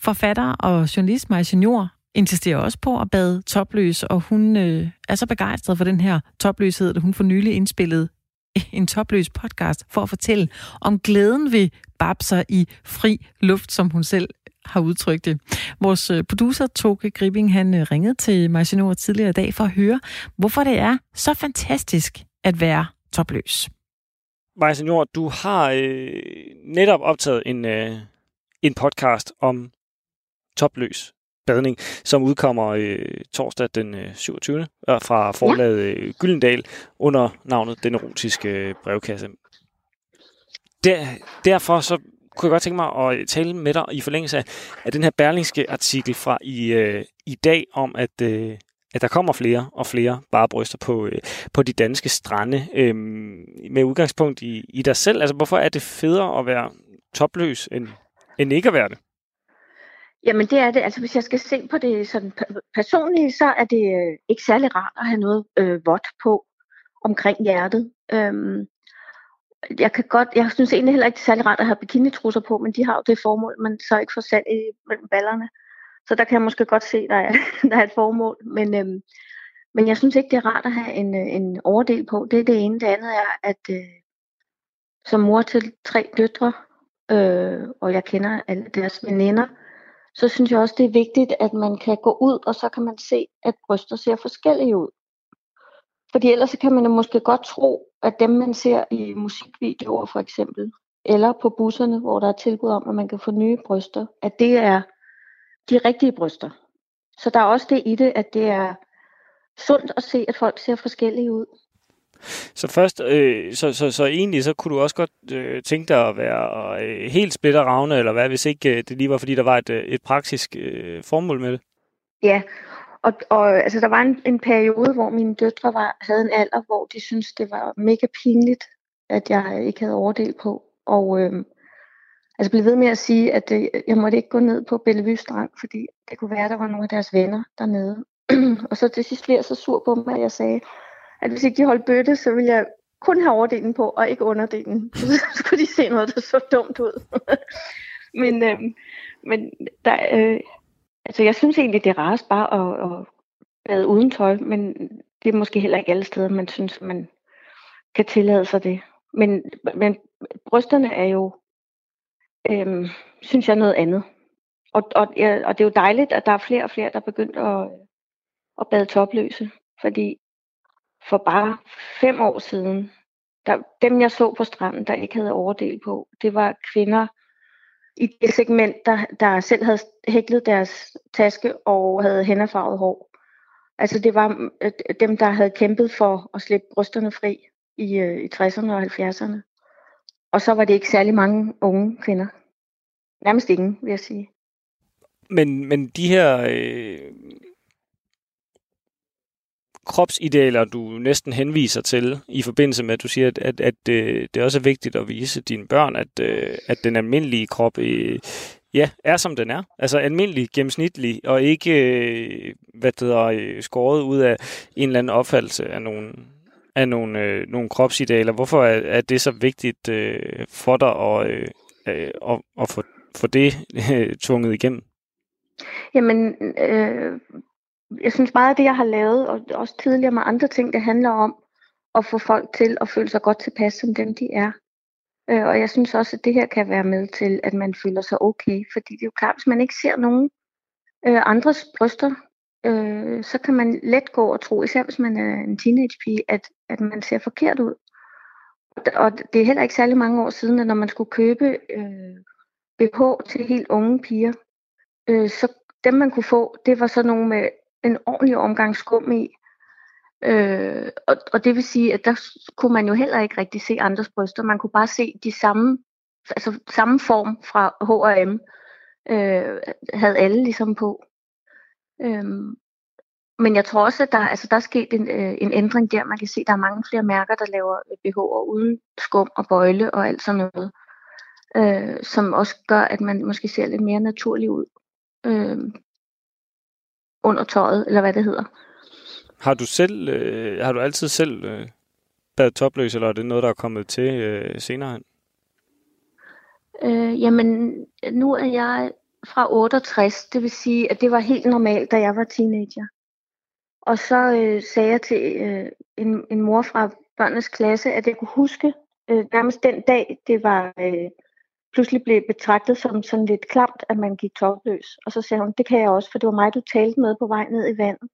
Forfatter og journalist Maja Senior insisterer også på at bade topløs, og hun øh, er så begejstret for den her topløshed, at hun for nylig indspillede en topløs podcast for at fortælle om glæden ved babser i fri luft, som hun selv har udtrykt det. Vores øh, producer, Toke Gribing, han øh, ringede til Marcinor tidligere i dag for at høre, hvorfor det er så fantastisk at være topløs. Marcinor, du har øh, netop optaget en, øh, en podcast om topløs badning, som udkommer øh, torsdag den øh, 27. fra forlaget øh, Gyldendal under navnet Den Erotiske øh, Brevkasse. Der, derfor så kunne jeg godt tænke mig at tale med dig i forlængelse af, af den her berlingske artikel fra i, øh, i dag om, at, øh, at der kommer flere og flere bare bryster på, øh, på de danske strande øh, med udgangspunkt i, i dig selv. Altså, hvorfor er det federe at være topløs end, end ikke at være det? Jamen det er det. Altså hvis jeg skal se på det sådan personligt, så er det øh, ikke særlig rart at have noget øh, vådt på omkring hjertet. Øhm, jeg kan godt, jeg synes egentlig heller ikke, det er særlig rart at have bikinitrusser på, men de har jo det formål, man så ikke får sand i mellem ballerne. Så der kan jeg måske godt se, der er, der er et formål. Men, øhm, men jeg synes ikke, det er rart at have en, øh, en overdel på. Det er det ene. Det andet er, at øh, som mor til tre døtre, øh, og jeg kender alle deres veninder, så synes jeg også, det er vigtigt, at man kan gå ud, og så kan man se, at bryster ser forskellige ud. Fordi ellers kan man måske godt tro, at dem, man ser i musikvideoer for eksempel, eller på busserne, hvor der er tilbud om, at man kan få nye bryster, at det er de rigtige bryster. Så der er også det i det, at det er sundt at se, at folk ser forskellige ud. Så først, øh, så, så, så egentlig, så kunne du også godt øh, tænke dig at være øh, helt splitteravne, eller hvad, hvis ikke øh, det lige var, fordi der var et, øh, et praktisk øh, formål med det? Ja, og, og altså, der var en, en periode, hvor mine døtre var, havde en alder, hvor de syntes, det var mega pinligt, at jeg ikke havde overdel på. Og øh, altså blev ved med at sige, at øh, jeg måtte ikke gå ned på Bellevue Strand, fordi det kunne være, at der var nogle af deres venner dernede. og så til sidst blev jeg så sur på dem, at jeg sagde, at hvis ikke de holdt bøtte, så ville jeg kun have overdelen på, og ikke underdelen. Så skulle de se noget, der så dumt ud. men øh, men der, øh, altså, jeg synes egentlig, det er rarest bare at, at bade uden tøj, men det er måske heller ikke alle steder, man synes, man kan tillade sig det. Men, men brysterne er jo, øh, synes jeg, noget andet. Og, og, ja, og det er jo dejligt, at der er flere og flere, der er begyndt at, at bade topløse. Fordi for bare fem år siden, der, dem jeg så på stranden, der ikke havde overdel på, det var kvinder i det segment, der, der selv havde hæklet deres taske og havde hænderfarvet hår. Altså det var øh, dem, der havde kæmpet for at slippe brysterne fri i, øh, i 60'erne og 70'erne. Og så var det ikke særlig mange unge kvinder. Nærmest ingen, vil jeg sige. Men, men de her øh, kropsidealer, du næsten henviser til i forbindelse med, at du siger, at, at, at øh, det, det også er vigtigt at vise dine børn, at, øh, at den almindelige krop øh, ja, er som den er. Altså almindelig, gennemsnitlig, og ikke øh, hvad det hedder, øh, skåret ud af en eller anden opfattelse af nogle, af nogle, øh, nogle kropsidealer. Hvorfor er, er det så vigtigt øh, for dig at, øh, øh, at, at få, få det øh, tvunget igennem? Jamen, øh, jeg synes meget af det, jeg har lavet, og også tidligere med andre ting, det handler om at få folk til at føle sig godt tilpas, som dem de er. Øh, og jeg synes også, at det her kan være med til, at man føler sig okay. Fordi det er jo klart, hvis man ikke ser nogen øh, andres bryster, øh, så kan man let gå og tro, især hvis man er en teenagepige, at, at man ser forkert ud. Og det er heller ikke særlig mange år siden, at når man skulle købe øh, BH til helt unge piger, øh, så dem man kunne få, det var så nogle med en ordentlig omgang skum i. Øh, og, og det vil sige, at der kunne man jo heller ikke rigtig se andres bryster. Man kunne bare se de samme, altså samme form fra H&M, øh, havde alle ligesom på. Øhm, men jeg tror også, at der, altså, der er sket en, øh, en ændring der. Man kan se, at der er mange flere mærker, der laver BH'er uden skum og bøjle og alt sådan noget. Øh, som også gør, at man måske ser lidt mere naturlig ud øh, under tøjet, eller hvad det hedder. Har du selv, øh, har du altid selv øh, badet topløs, eller er det noget, der er kommet til øh, senere hen? Øh, jamen, nu er jeg fra 68, det vil sige, at det var helt normalt, da jeg var teenager. Og så øh, sagde jeg til øh, en, en mor fra børnenes klasse, at jeg kunne huske øh, nærmest den dag, det var øh, pludselig blev betragtet som sådan lidt klamt, at man gik topløs. Og så sagde hun, det kan jeg også, for det var mig, du talte med på vej ned i vandet.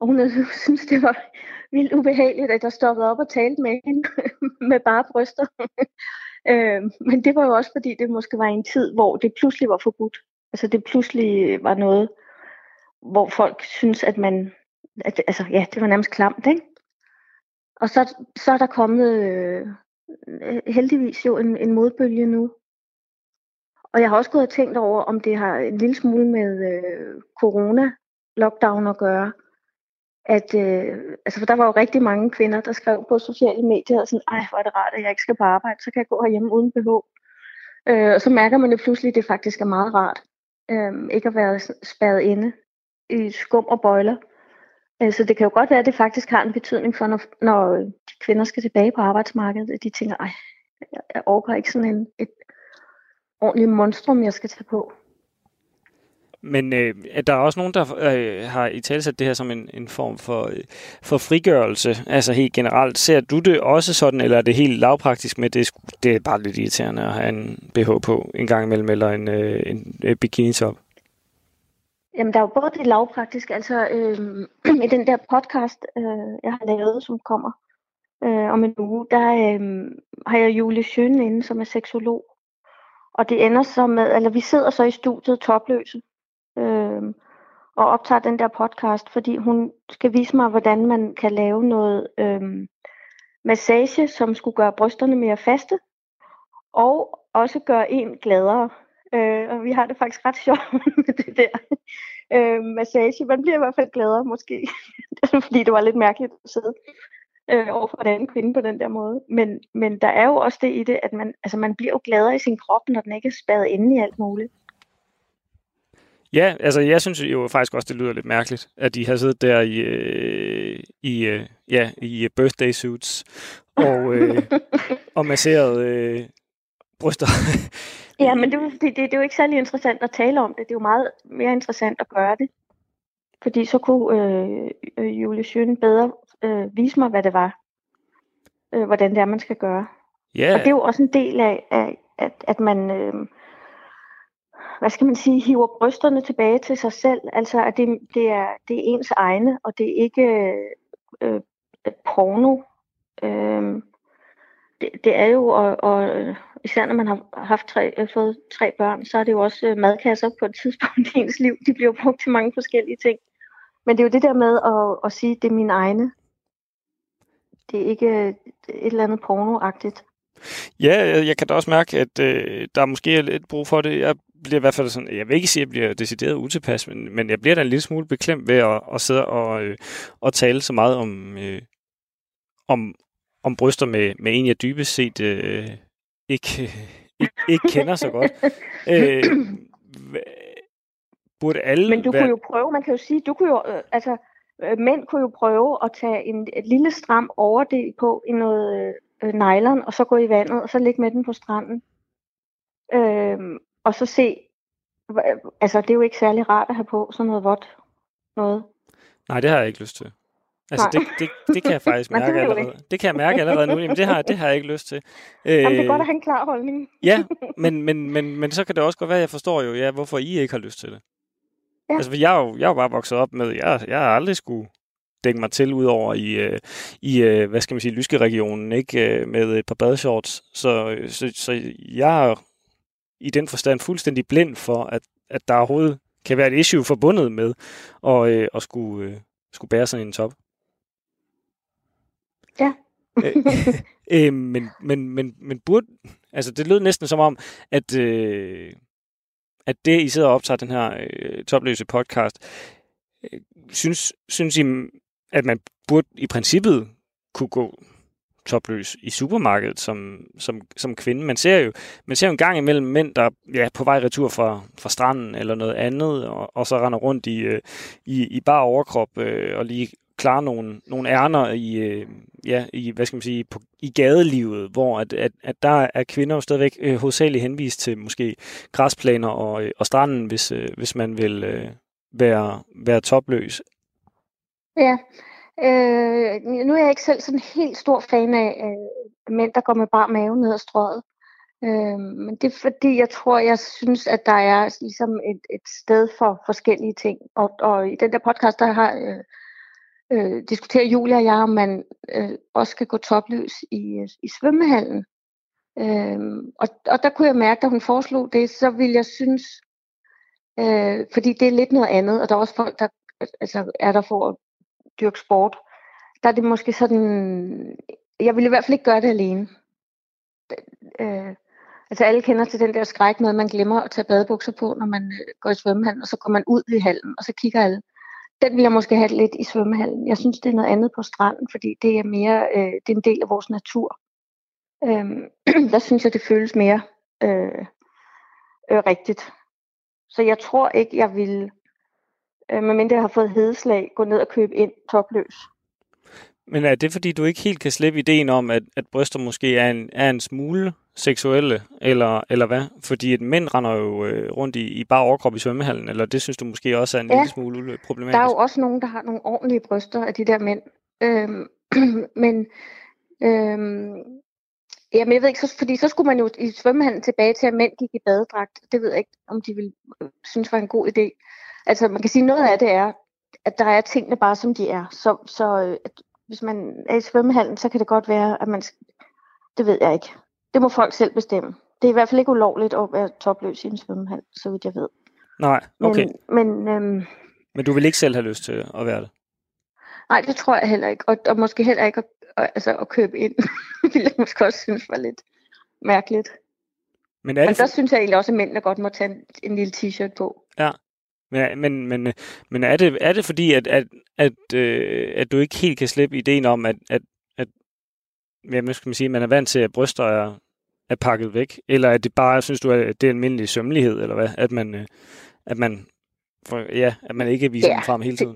Og hun synes, det var vildt ubehageligt, at jeg stoppede op og talte med hende med bare bryster. øh, men det var jo også, fordi det måske var en tid, hvor det pludselig var forbudt. Altså det pludselig var noget, hvor folk synes, at man, at, altså ja, det var nærmest klamt, ikke? Og så, så er der kommet øh, heldigvis jo en, en modbølge nu. Og jeg har også gået og tænkt over, om det har en lille smule med øh, corona-lockdown at gøre. At, øh, altså for der var jo rigtig mange kvinder, der skrev på sociale medier, sådan, ej, hvor er det rart, at jeg ikke skal på arbejde, så kan jeg gå herhjemme uden behov. Øh, og så mærker man jo pludselig, at det faktisk er meget rart Øhm, ikke at være spærret inde i skum og bøjler. Øh, så det kan jo godt være, at det faktisk har en betydning for, når, når øh, de kvinder skal tilbage på arbejdsmarkedet, at de tænker, ej, jeg, jeg overgår ikke sådan en, et ordentligt monstrum, jeg skal tage på. Men øh, der er også nogen, der øh, har i talsat det her som en, en form for, øh, for frigørelse, altså helt generelt. Ser du det også sådan, eller er det helt lavpraktisk med, det, det er bare lidt irriterende at have en BH på en gang imellem, eller en, øh, en, øh, bikini-top? Jamen, der er jo både det lavpraktiske, altså øh, i den der podcast, øh, jeg har lavet, som kommer øh, om en uge, der øh, har jeg Julie Schøn inde, som er seksolog. Og det ender så med, eller vi sidder så i studiet topløse, og optager den der podcast, fordi hun skal vise mig, hvordan man kan lave noget øhm, massage, som skulle gøre brysterne mere faste, og også gøre en gladere. Øh, og vi har det faktisk ret sjovt med det der øh, massage. Man bliver i hvert fald gladere måske, fordi det var lidt mærkeligt at sidde øh, over for en anden kvinde på den der måde. Men, men der er jo også det i det, at man, altså man bliver jo gladere i sin krop, når den ikke er spadet inde i alt muligt. Ja, altså jeg synes jo faktisk også, det lyder lidt mærkeligt, at de har siddet der i, øh, i, øh, ja, i birthday suits og, øh, og masseret øh, bryster. ja, men det, det, det, det er jo ikke særlig interessant at tale om det. Det er jo meget mere interessant at gøre det. Fordi så kunne øh, øh Julie Schøn bedre øh, vise mig, hvad det var. Øh, hvordan det er, man skal gøre. Yeah. Og det er jo også en del af, af at, at man... Øh, hvad skal man sige, hiver brysterne tilbage til sig selv. Altså, at det, det, er, det er ens egne, og det er ikke øh, øh porno. Øh, det, det er jo, og, og øh, især når man har haft tre, øh, fået tre børn, så er det jo også øh, madkasser på et tidspunkt i ens liv. De bliver brugt til mange forskellige ting. Men det er jo det der med at, at sige, at det er mine egne. Det er ikke et eller andet pornoagtigt. Ja, jeg kan da også mærke, at øh, der måske er lidt brug for det. Jeg bliver i hvert fald sådan, jeg vil ikke sige, at jeg bliver decideret utilpas, men, men jeg bliver da en lille smule beklemt ved at, at sidde og, øh, og tale så meget om, øh, om, om bryster med, med en, jeg dybest set øh, ikke, ikke, ikke kender så godt. Øh, burde alle Men du være... kunne jo prøve, man kan jo sige, du kunne jo, øh, altså, øh, mænd kunne jo prøve at tage en, et lille stram overdel på i noget øh, nylon, og så gå i vandet, og så ligge med den på stranden. Øh, og så se, altså det er jo ikke særlig rart at have på sådan noget vådt noget. Nej, det har jeg ikke lyst til. Altså, det, det, det kan jeg faktisk mærke det allerede. Det. det kan jeg mærke allerede nu. Jamen, det har, det har jeg ikke lyst til. Jamen, det er godt at have en klar holdning. ja, men, men, men, men så kan det også godt være, at jeg forstår jo, ja, hvorfor I ikke har lyst til det. Ja. Altså, jeg er jo, jeg er jo bare vokset op med, jeg, jeg har aldrig skulle dække mig til ud over i, øh, i øh, hvad skal man sige, Lyske-regionen, ikke? Øh, med et par badeshorts. Så, så, så jeg er i den forstand fuldstændig blind for, at, at der overhovedet kan være et issue forbundet med at, øh, at skulle, øh, skulle bære sådan en top. Ja. øh, øh, men, men, men, men burde, altså det lød næsten som om, at, øh, at det, I sidder og optager den her øh, topløse podcast, øh, synes, synes I, at man burde i princippet kunne gå topløs i supermarkedet som, som, som kvinde. Man ser jo man ser jo en gang imellem mænd, der ja, er på vej retur fra, fra stranden eller noget andet, og, og så render rundt i, øh, i, i bare overkrop øh, og lige klare nogle, nogle ærner i, øh, ja, i, hvad skal man sige, på, i gadelivet, hvor at, at, at der er kvinder jo stadigvæk øh, hovedsageligt henvist til måske græsplaner og, øh, og stranden, hvis, øh, hvis man vil øh, være, være topløs. Ja, øh, nu er jeg ikke selv sådan helt stor fan af øh, mænd, der går med bar mave ned ad strøget. Øh, men det er fordi, jeg tror, jeg synes, at der er ligesom et, et sted for forskellige ting. Og, og i den der podcast, der har øh, øh, diskuterer Julia og jeg, om man øh, også skal gå topløs i, øh, i svømmehallen. Øh, og, og der kunne jeg mærke, at hun foreslog det, så ville jeg synes, øh, fordi det er lidt noget andet, og der er også folk, der altså, er der for at dyrke sport. Der er det måske sådan, jeg vil i hvert fald ikke gøre det alene. Øh, altså alle kender til den der skræk med, at man glemmer at tage badebukser på, når man øh, går i svømmehallen, og så går man ud i hallen, og så kigger alle den vil jeg måske have lidt i svømmehallen. Jeg synes, det er noget andet på stranden, fordi det er mere, øh, det er en del af vores natur. Øh, der synes jeg, det føles mere øh, øh, rigtigt. Så jeg tror ikke, jeg vil, øh, medmindre jeg har fået hedeslag, gå ned og købe ind topløs. Men er det, fordi du ikke helt kan slippe ideen om, at, at bryster måske er en, er en smule seksuelle, eller, eller hvad? Fordi et mænd render jo øh, rundt i, i bare overkrop i svømmehallen, eller det synes du måske også er en ja, lille smule problematisk? der er jo også nogen, der har nogle ordentlige bryster af de der mænd. Øhm, men øhm, jamen, jeg ved ikke, så, fordi så skulle man jo i svømmehallen tilbage til, at mænd gik i badedragt. Det ved jeg ikke, om de vil øh, synes var en god idé. Altså, man kan sige, noget af det er, at der er tingene bare, som de er. Så, så øh, at, hvis man er i svømmehallen, så kan det godt være, at man... Det ved jeg ikke. Det må folk selv bestemme. Det er i hvert fald ikke ulovligt at være topløs i en svømmehal, så vidt jeg ved. Nej, okay. Men, men, øhm, men du vil ikke selv have lyst til at være det? Nej, det tror jeg heller ikke. Og, og måske heller ikke at, altså, at købe ind, vil jeg måske også synes var lidt mærkeligt. Men, er det men der for... synes jeg egentlig også, at mændene godt må tage en, en lille t-shirt på. Ja, men, men, men, men er, det, er det fordi, at, at, at, øh, at du ikke helt kan slippe ideen om, at, at ja, hvad skal man sige, man er vant til, at bryster er, er pakket væk? Eller er det bare, synes du, at det er almindelig sømmelighed, eller hvad? At man, øh, at man, for, ja, at man ikke viser ja, dem frem hele tiden?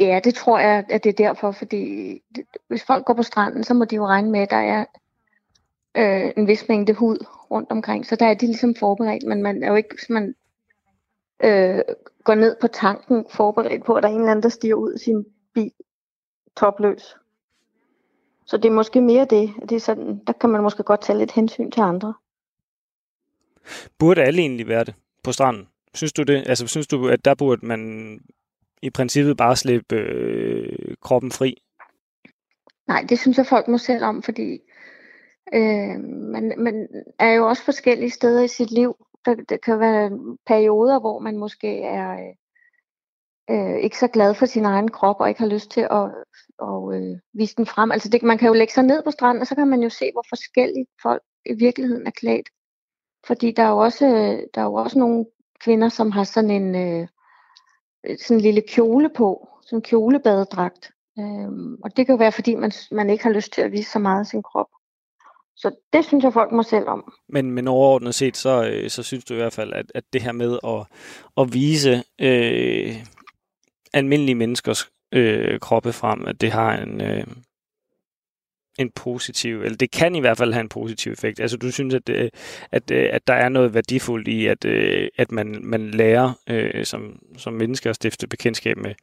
Det, ja, det tror jeg, at det er derfor, fordi det, hvis folk går på stranden, så må de jo regne med, at der er øh, en vis mængde hud rundt omkring, så der er de ligesom forberedt, men man er jo ikke, hvis man øh, går ned på tanken forberedt på, at der er en eller anden, der stiger ud af sin bil topløs. Så det er måske mere det. det er sådan, der kan man måske godt tage lidt hensyn til andre. Burde alle egentlig være det på stranden? Synes du det? Altså, synes du, at der burde man i princippet bare slippe øh, kroppen fri? Nej, det synes jeg, folk må selv om, fordi øh, man, man er jo også forskellige steder i sit liv. Der, der kan være perioder, hvor man måske er øh, ikke så glad for sin egen krop og ikke har lyst til at og, øh, vise den frem. Altså det, man kan jo lægge sig ned på stranden, og så kan man jo se, hvor forskellige folk i virkeligheden er klædt. Fordi der er jo også, der er jo også nogle kvinder, som har sådan en, øh, sådan en lille kjole på, sådan en kjolebadedragt. Øhm, og det kan jo være, fordi man, man ikke har lyst til at vise så meget af sin krop. Så det synes jeg, folk må selv om. Men, men overordnet set, så, øh, så synes du i hvert fald, at, at det her med at, at vise øh, almindelige menneskers øh, kroppe frem, at det har en, øh, en positiv, eller det kan i hvert fald have en positiv effekt. Altså du synes, at, det, at, øh, at der er noget værdifuldt i, at, at man, man lærer øh, som, som mennesker at stifte bekendtskab med,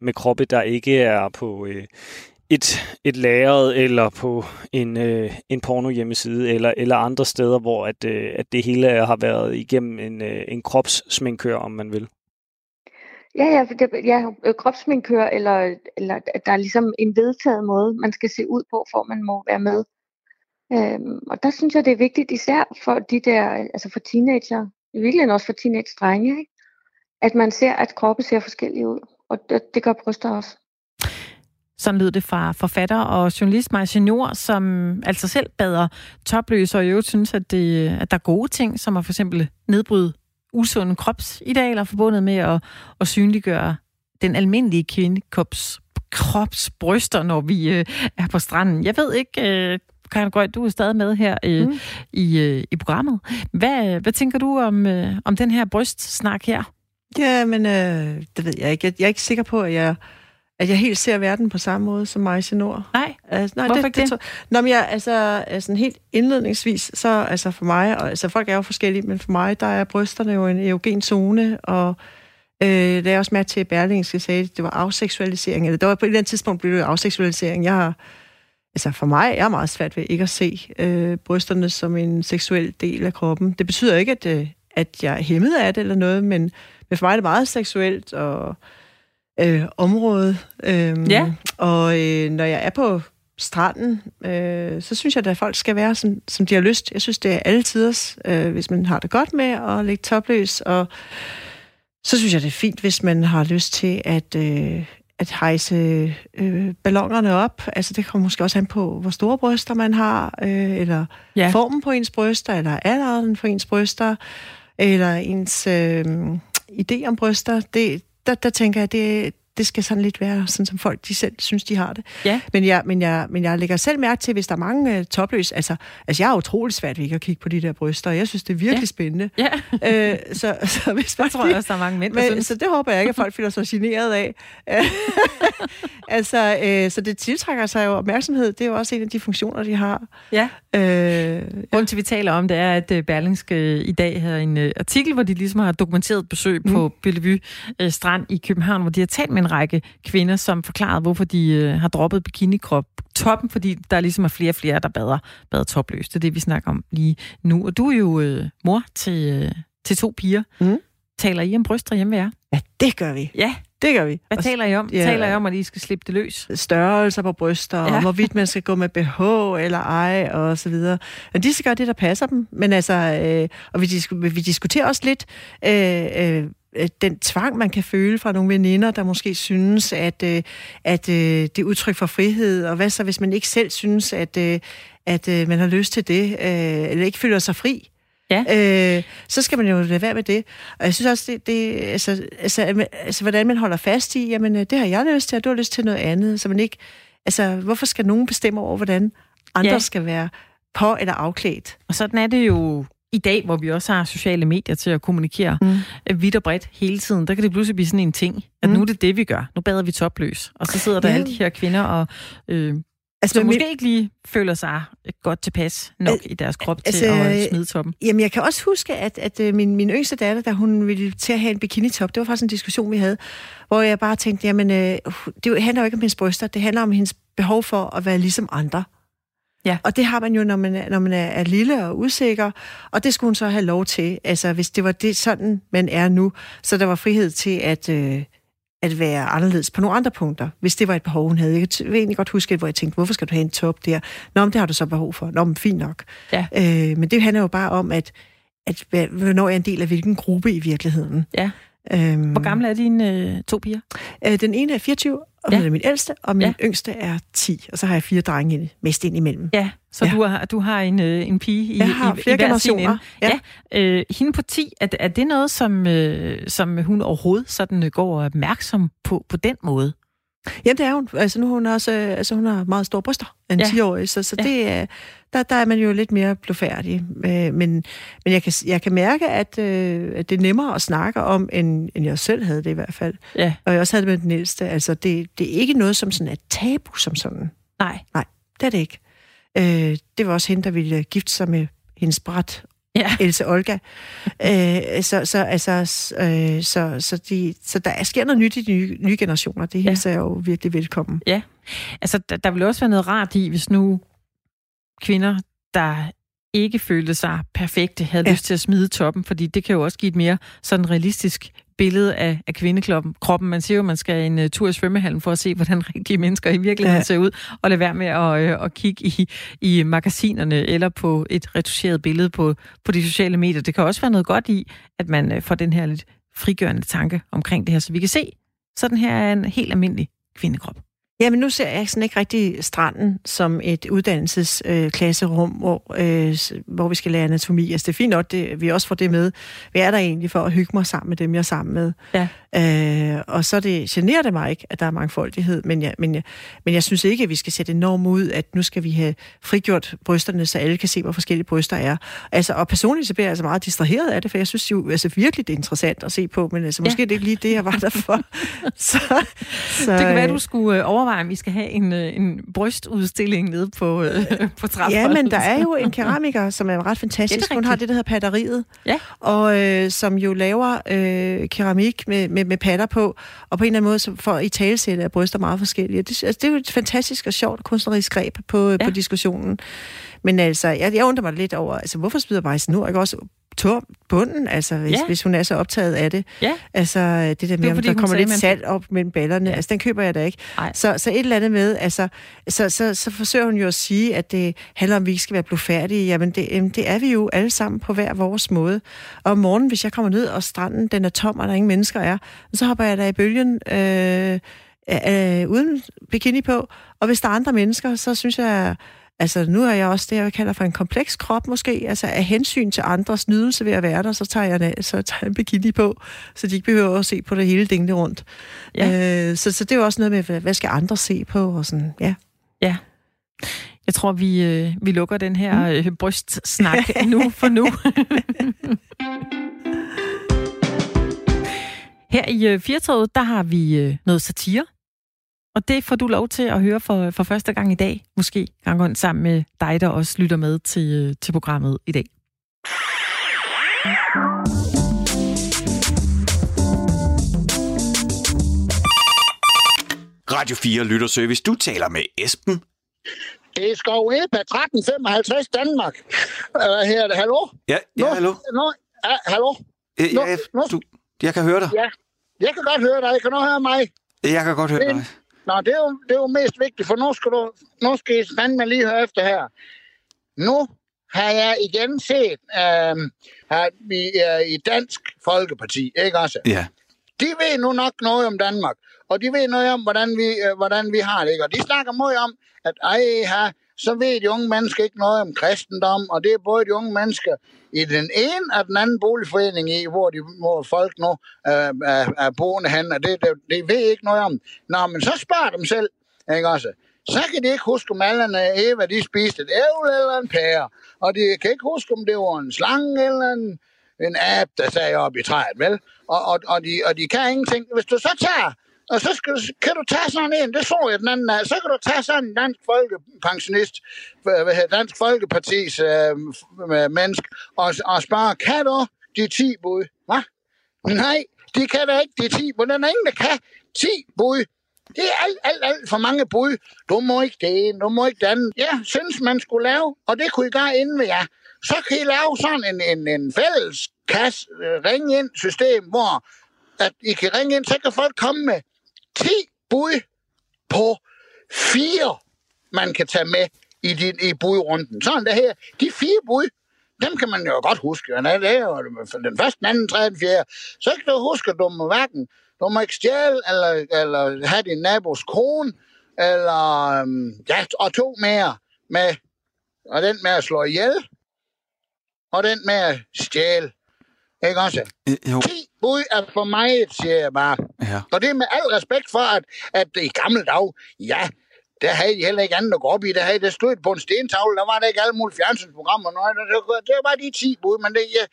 med kroppe, der ikke er på øh, et, et lageret eller på en, øh, en porno hjemmeside eller, eller andre steder, hvor at, øh, at det hele har været igennem en, øh, en kropssminkør, om man vil. Ja, ja, det, ja kropssminkør, kropsminkør, eller, eller der er ligesom en vedtaget måde, man skal se ud på, for man må være med. Øhm, og der synes jeg, det er vigtigt, især for de der, altså for teenager, i virkeligheden også for teenage-drenge, ikke? at man ser, at kroppe ser forskellige ud. Og det, det gør bryster også. Sådan lød det fra forfatter og journalist Maja Senior, som altså selv bader topløs, og i øvrigt synes, at, det, at der er gode ting, som at for eksempel nedbryde usunde kropsidealer forbundet med at, at synliggøre den almindelige kvindekops kropsbryster, når vi øh, er på stranden. Jeg ved ikke, øh, Karin Grøn, du er stadig med her øh, mm. i, øh, i programmet. Hvad, hvad tænker du om, øh, om den her brystsnak her? Ja, men øh, det ved jeg ikke. Jeg, jeg er ikke sikker på, at jeg at jeg helt ser verden på samme måde som Majse Nord. Nej, altså, nej hvorfor det, ikke det? det? Nå, men jeg, altså, altså helt indledningsvis, så altså for mig, og altså folk er jo forskellige, men for mig, der er brysterne jo en erogen zone, og øh, det er også med til, at Berlingske sagde, at det var afseksualisering, eller det var på et eller andet tidspunkt blev det afseksualisering. Jeg har, altså for mig er meget svært ved ikke at se øh, brysterne som en seksuel del af kroppen. Det betyder ikke, at, øh, at jeg er hæmmet af det eller noget, men, men for mig er det meget seksuelt, og øh, område. Øh, ja. Og øh, når jeg er på stranden, øh, så synes jeg, at folk skal være, som, som de har lyst. Jeg synes, det er alle tiders, øh, hvis man har det godt med at lægge topløs. Og så synes jeg, det er fint, hvis man har lyst til at, øh, at hejse øh, ballongerne op. Altså, det kommer måske også an på, hvor store bryster man har, øh, eller ja. formen på ens bryster, eller alderen for ens bryster, eller ens øh, idé om bryster. Det, der, der tænker jeg, det, det skal sådan lidt være, sådan som folk de selv synes, de har det. Ja. Men, jeg, men, jeg, men jeg lægger selv mærke til, hvis der er mange uh, topløs, altså, altså jeg er utrolig svært ved ikke at kigge på de der bryster, og jeg synes, det er virkelig ja. spændende. Ja. øh, så, så hvis man, jeg tror jeg også, der er mange mænd, men, Så det håber jeg ikke, at folk føler sig generet af. altså, øh, så det tiltrækker sig jo opmærksomhed, det er jo også en af de funktioner, de har. Ja. Øh, Grunden til, vi taler om det, er, at øh, Berlingske i dag har en uh, artikel, hvor de ligesom har dokumenteret besøg mm. på Bellevue Strand i København, hvor de har talt med en række kvinder, som forklarede, hvorfor de uh, har droppet bikinikrop toppen, fordi der ligesom er flere og flere, der bader, bader topløst. Det er det, vi snakker om lige nu. Og du er jo uh, mor til, uh, til to piger. Mm. Taler I om bryster hjemme ved jer? Ja, det gør vi. Ja, det gør vi. Hvad og, taler I om? Ja, taler I om, at I skal slippe det løs? Størrelser på bryster, ja. og hvorvidt man skal gå med BH eller ej, og så videre. Men de skal gøre det, der passer dem. Men altså, øh, og vi, vi diskuterer også lidt øh, øh, den tvang, man kan føle fra nogle veninder, der måske synes, at, øh, at øh, det er udtryk for frihed, og hvad så, hvis man ikke selv synes, at, øh, at øh, man har lyst til det, øh, eller ikke føler sig fri? Ja. Øh, så skal man jo lade være med det. Og jeg synes også, det, det altså, altså, altså, hvordan man holder fast i, jamen, det har jeg lyst til, og du har lyst til noget andet. Så man ikke, altså, hvorfor skal nogen bestemme over, hvordan andre ja. skal være på eller afklædt? Og sådan er det jo i dag, hvor vi også har sociale medier til at kommunikere mm. vidt og bredt hele tiden, der kan det pludselig blive sådan en ting, at mm. nu er det det, vi gør. Nu bader vi topløs. Og så sidder der ja. alle de her kvinder og øh, Altså, som måske min... ikke lige føler sig godt tilpas nok Al- i deres krop altså, til at smide toppen. Jamen, jeg kan også huske, at, at øh, min, min yngste datter, da hun ville til at have en bikinitop, det var faktisk en diskussion, vi havde, hvor jeg bare tænkte, jamen, øh, det handler jo ikke om hendes bryster, det handler om hendes behov for at være ligesom andre. Ja. Og det har man jo, når man, når man er, er lille og usikker, og det skulle hun så have lov til. Altså, hvis det var det sådan, man er nu, så der var frihed til at... Øh, at være anderledes på nogle andre punkter, hvis det var et behov, hun havde. Jeg vil egentlig godt huske, hvor jeg tænkte, hvorfor skal du have en top der? Nå, men det har du så behov for. Nå, men fint nok. Ja. Øh, men det handler jo bare om, at, at hvornår jeg er en del af hvilken gruppe i virkeligheden. Ja. Øhm, Hvor gamle er dine øh, to piger? Øh, den ene er 24, og ja. hun er min ældste, og min ja. yngste er 10. Og så har jeg fire drenge mest ind imellem. Ja, så ja. Du, har, du har en, øh, en pige i, jeg har i, flere i hver generationer. Ja. ja. Øh, hende på 10, er, er det noget, som, øh, som hun overhovedet sådan går opmærksom på på den måde? Ja, det er hun. Altså, nu hun også, altså, hun har meget store bryster, en ja. 10-årig, så, så ja. det er, der, der er man jo lidt mere blufærdig. Øh, men, men jeg, kan, jeg kan mærke, at, øh, at det er nemmere at snakke om, end, end jeg selv havde det i hvert fald. Ja. Og jeg også havde det med den ældste. Altså, det, det er ikke noget som sådan et tabu som sådan. Nej. Nej, det er det ikke. Øh, det var også hende, der ville gifte sig med hendes bræt ja. Else Olga. øh, så, så, altså, øh, så, så, de, så der sker noget nyt i de nye, nye generationer. Det hilser ja. jeg jo virkelig velkommen. Ja, altså der, der vil også være noget rart i, hvis nu kvinder, der ikke følte sig perfekte, havde ja. lyst til at smide toppen, fordi det kan jo også give et mere sådan realistisk billede af, af kvindekroppen. Kroppen. Man siger jo, at man skal en uh, tur i svømmehallen for at se, hvordan rigtige mennesker i virkeligheden ja. ser ud, og lade være med at, uh, at kigge i, i magasinerne eller på et retuscheret billede på, på de sociale medier. Det kan også være noget godt i, at man uh, får den her lidt frigørende tanke omkring det her, så vi kan se, sådan her er en helt almindelig kvindekrop. Jamen nu ser jeg sådan ikke rigtig stranden som et uddannelsesklasserum, øh, hvor, øh, hvor vi skal lære anatomi. Altså det er fint nok, det, vi også får det med. Vi er der egentlig for at hygge mig sammen med dem, jeg er sammen med. Ja. Øh, og så det, generer det mig ikke, at der er mangfoldighed, men jeg, men, jeg, men jeg synes ikke, at vi skal sætte enormt ud, at nu skal vi have frigjort brysterne, så alle kan se, hvor forskellige bryster er. Altså, og personligt så bliver jeg altså meget distraheret af det, for jeg synes jo altså, virkelig, det er interessant at se på, men altså, måske ja. det er ikke lige det, jeg var der for. så, så, det kan være, du skulle øh, overveje, om vi skal have en, øh, en brystudstilling nede på, øh, på trappen. Ja, men der er jo en keramiker, som er ret fantastisk. Ja, Hun har det, der hedder patteriet, ja. og øh, som jo laver øh, keramik med, med, med patter på, og på en eller anden måde så for i talesætte er bryster meget forskellige. Det, altså, det er jo et fantastisk og sjovt kunstnerisk greb på, ja. på diskussionen. Men altså, jeg, jeg undrer mig lidt over, altså, hvorfor smider Bajsen nu ikke også tør bunden, altså, hvis, ja. hvis hun er så optaget af det. Ja. Altså, det der med, det fordi, der kommer lidt man... salt op mellem ballerne, ja. altså, den køber jeg da ikke. Så, så et eller andet med, altså, så, så, så forsøger hun jo at sige, at det handler om, at vi ikke skal være blufærdige. Jamen, det, det er vi jo alle sammen på hver vores måde. Og om morgenen, hvis jeg kommer ned, og stranden den er tom, og der ingen mennesker er, så hopper jeg der i bølgen, øh, øh, uden bikini på. Og hvis der er andre mennesker, så synes jeg, Altså, nu er jeg også det, jeg kalder for en kompleks krop måske. Altså, af hensyn til andres nydelse ved at være der, så tager jeg, så tager jeg en bikini på, så de ikke behøver at se på det hele dingle rundt. Ja. Øh, så, så det er jo også noget med, hvad skal andre se på? Og sådan, ja. Ja. Jeg tror, vi, øh, vi lukker den her mm. øh, brystsnak nu for nu. her i øh, Firtoget, der har vi øh, noget satire. Og det får du lov til at høre for, for første gang i dag, måske rundt sammen med dig, der også lytter med til, til programmet i dag. Radio 4 Lytterservice. Du taler med Esben. Det er Skov Epa 1355 Danmark. Hvad her det? Hallo? Ja, ja hallo. Nå, ja, hallo? Ja, ja, du, jeg kan høre dig. Ja, jeg kan godt høre dig. Kan du høre mig? Jeg kan godt høre dig. Nå, det er, jo, det er jo mest vigtigt, for nu skal, du, nu skal I fandme lige høre efter her. Nu har jeg igen set, øh, at vi er i Dansk Folkeparti, ikke også? Ja. De ved nu nok noget om Danmark, og de ved noget om, hvordan vi, øh, hvordan vi har det, ikke? Og de snakker meget om, at ej, her, så ved de unge mennesker ikke noget om kristendom, og det er både de unge mennesker i den ene og den anden boligforening i, hvor, de, hvor folk nu øh, er, er boende hen, og det, det, det ved ikke noget om. Nå, men så spørger dem selv, ikke også? Så kan de ikke huske, om Allan og Eva, de spiste et ævl eller en pære. Og de kan ikke huske, om det var en slange eller en, en ab, der sagde op i træet, vel? Og, og, og, de, og de kan ingenting. Hvis du så tager og så skal, kan du tage sådan en, det så jeg den anden af, så kan du tage sådan en dansk folkepensionist, Dansk Folkepartis øhm, øh, menneske, og, og spørge, kan du de 10 bud? Hva? Nej, de kan da ikke de 10 bud. Der er ingen, der kan 10 bud. Det er alt, alt, alt for mange bud. Du må ikke det du må ikke den. Jeg synes, man skulle lave, og det kunne I gøre inden ved jer. Så kan I lave sådan en, en, en fælles kasse, øh, ring ind system, hvor at I kan ringe ind, så kan folk komme med 10 bud på fire, man kan tage med i, din, i budrunden. Sådan det her. De fire bud, dem kan man jo godt huske. Det er jo den første, den anden, tredje, den fjerde. Så kan du huske, at du må hverken du må ikke stjæle, eller, eller have din nabos kone, eller øhm, ja, og to mere med, og den med at slå ihjel, og den med at stjæle. Ikke også? Jo. 10 bud er for mig, siger jeg bare. Ja. Og det er med al respekt for, at, at i gamle dage, ja, der havde de heller ikke andet at gå op i. Der havde det stået på en stentavle, der var der ikke alle mulige fjernsynsprogrammer. Noget. Det, det var de 10 bud, men det, ja,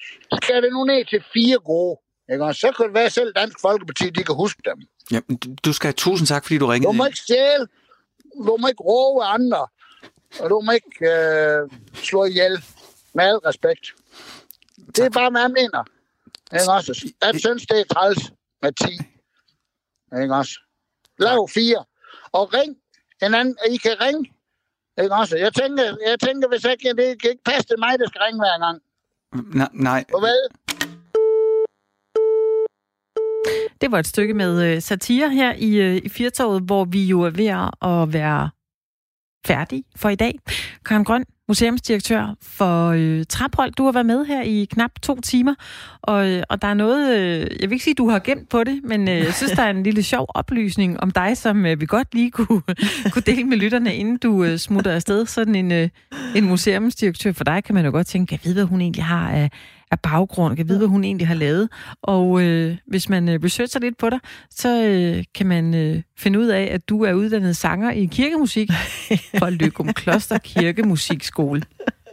skal det nu ned til fire gode. Ikke? Og så kan det være selv Dansk Folkeparti, de kan huske dem. Ja, du skal have tusind tak, fordi du ringede. Du må ikke stjæle. Du må ikke råbe andre. Og du må ikke øh, slå ihjel. Med al respekt. Tak. Det er bare, hvad jeg mener. Ikke også? Jeg synes, det er træls med 10. Ikke også? Lav 4. Og ring en anden. I kan ringe. Ikke også? Jeg tænker, jeg tænker hvis jeg kan, det kan ikke passe til mig, der skal ringe hver gang. Nej. nej. Farvel. Det var et stykke med øh, satire her i, øh, i Firtoget, hvor vi jo er ved at være færdige for i dag. Karen Grøn, museumsdirektør for øh, Traphold. Du har været med her i knap to timer, og, øh, og der er noget, øh, jeg vil ikke sige, du har gemt på det, men øh, jeg synes, der er en lille sjov oplysning om dig, som øh, vi godt lige kunne, kunne dele med lytterne, inden du øh, smutter afsted. Sådan en, øh, en museumsdirektør for dig, kan man jo godt tænke, jeg ved, hvad hun egentlig har af, af baggrund, kan vide, hvad hun egentlig har lavet. Og øh, hvis man øh, researcher lidt på dig, så øh, kan man øh, finde ud af, at du er uddannet sanger i kirkemusik for Løgum Kloster Kirkemusikskole.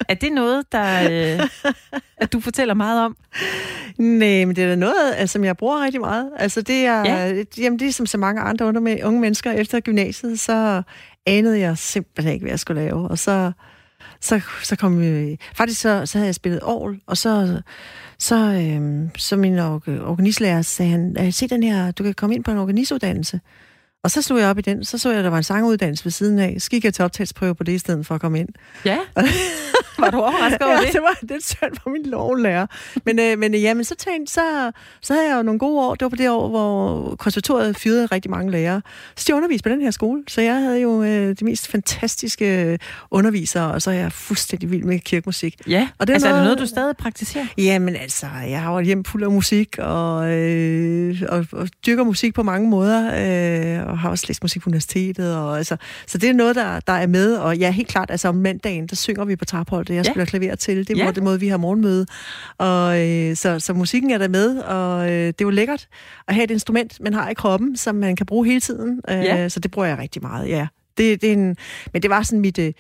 Er det noget, der øh, at du fortæller meget om? Nej, men det er da noget, altså, som jeg bruger rigtig meget. Altså, det er, ja. jamen, det er som så mange andre unge mennesker efter gymnasiet, så anede jeg simpelthen ikke, hvad jeg skulle lave. Og så så, så kom vi... Faktisk så, så havde jeg spillet all, og så, så, øh, så min organistlærer sagde han, se den her, du kan komme ind på en organistuddannelse. Og så slog jeg op i den, så så jeg, at der var en sanguddannelse ved siden af. Så gik jeg til optagelsesprøve på det i stedet for at komme ind. Ja? var du overrasket over ja, det? det var det synd for min lovlærer. Men, øh, men øh, ja, men så, tænkte, så, så havde jeg jo nogle gode år. Det var på det år, hvor konservatoriet fyrede rigtig mange lærere. Så de underviste på den her skole. Så jeg havde jo øh, de mest fantastiske undervisere, og så er jeg fuldstændig vild med kirkemusik. Ja, og det er altså noget, er det noget, du stadig praktiserer? Jamen altså, jeg har jo et hjem fuld af musik, og, øh, og, og dyrker musik på mange måder, øh, og har også læst musik på universitetet. Og, altså, så det er noget, der, der er med, og ja, helt klart, altså om mandagen, der synger vi på Traphold det jeg ja. spiller klaver til. Det er ja. den måde, vi har morgenmøde. Og, øh, så, så musikken er der med, og øh, det er jo lækkert at have et instrument, man har i kroppen, som man kan bruge hele tiden. Øh, ja. Så det bruger jeg rigtig meget, ja. Det, det er en, men det var sådan mit... Øh,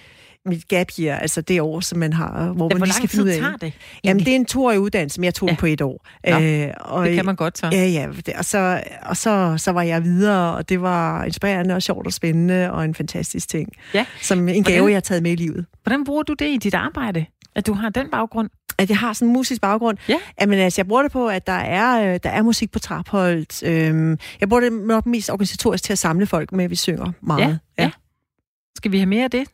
mit gap year, altså det år, som man har, hvor ja, man lige skal finde ud af. Tager det? Jamen, det er en toårig uddannelse, men jeg tog ja. den på et år. Nå, øh, og, det kan man godt så. Ja, ja. Og så, og så, så var jeg videre, og det var inspirerende og sjovt og spændende, og en fantastisk ting. Ja. Som en gave, hvordan, jeg har taget med i livet. Hvordan bruger du det i dit arbejde? At du har den baggrund? At jeg har sådan en musisk baggrund? Ja. Jamen altså, jeg bruger det på, at der er, øh, der er musik på Trapholdt. Øhm, jeg bruger det nok mest organisatorisk til at samle folk med, at vi synger meget. Ja, ja. ja. Skal vi have mere af det?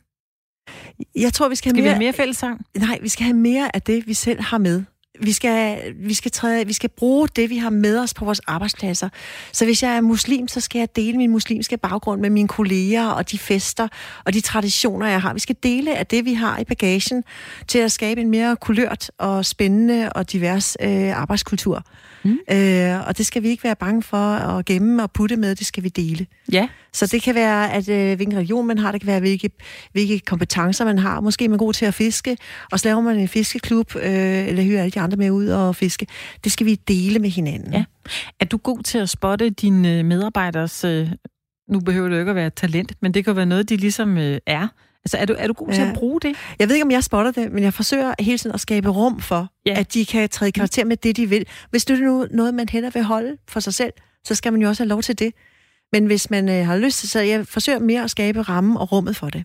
Jeg tror, vi skal, skal have mere... vi have mere fællessang? Nej, vi skal have mere af det, vi selv har med vi skal, vi, skal træde, vi skal bruge det, vi har med os på vores arbejdspladser. Så hvis jeg er muslim, så skal jeg dele min muslimske baggrund med mine kolleger og de fester og de traditioner, jeg har. Vi skal dele af det, vi har i bagagen til at skabe en mere kulørt og spændende og divers øh, arbejdskultur. Mm. Øh, og det skal vi ikke være bange for at gemme og putte med, det skal vi dele. Ja. Så det kan være, at øh, hvilken religion man har, det kan være, hvilke, hvilke kompetencer man har. Måske er man god til at fiske, og så laver man en fiskeklub, øh, eller hyrer alle de andre med ud og fiske. Det skal vi dele med hinanden. Ja. Er du god til at spotte dine medarbejders... Øh, nu behøver det jo ikke at være talent, men det kan være noget, de ligesom øh, er. Altså, er du, er du god ja. til at bruge det? Jeg ved ikke, om jeg spotter det, men jeg forsøger hele tiden at skabe rum for, ja. at de kan træde karakter med det, de vil. Hvis det er nu noget, man hellere vil holde for sig selv, så skal man jo også have lov til det. Men hvis man øh, har lyst til, så jeg forsøger mere at skabe rammen og rummet for det.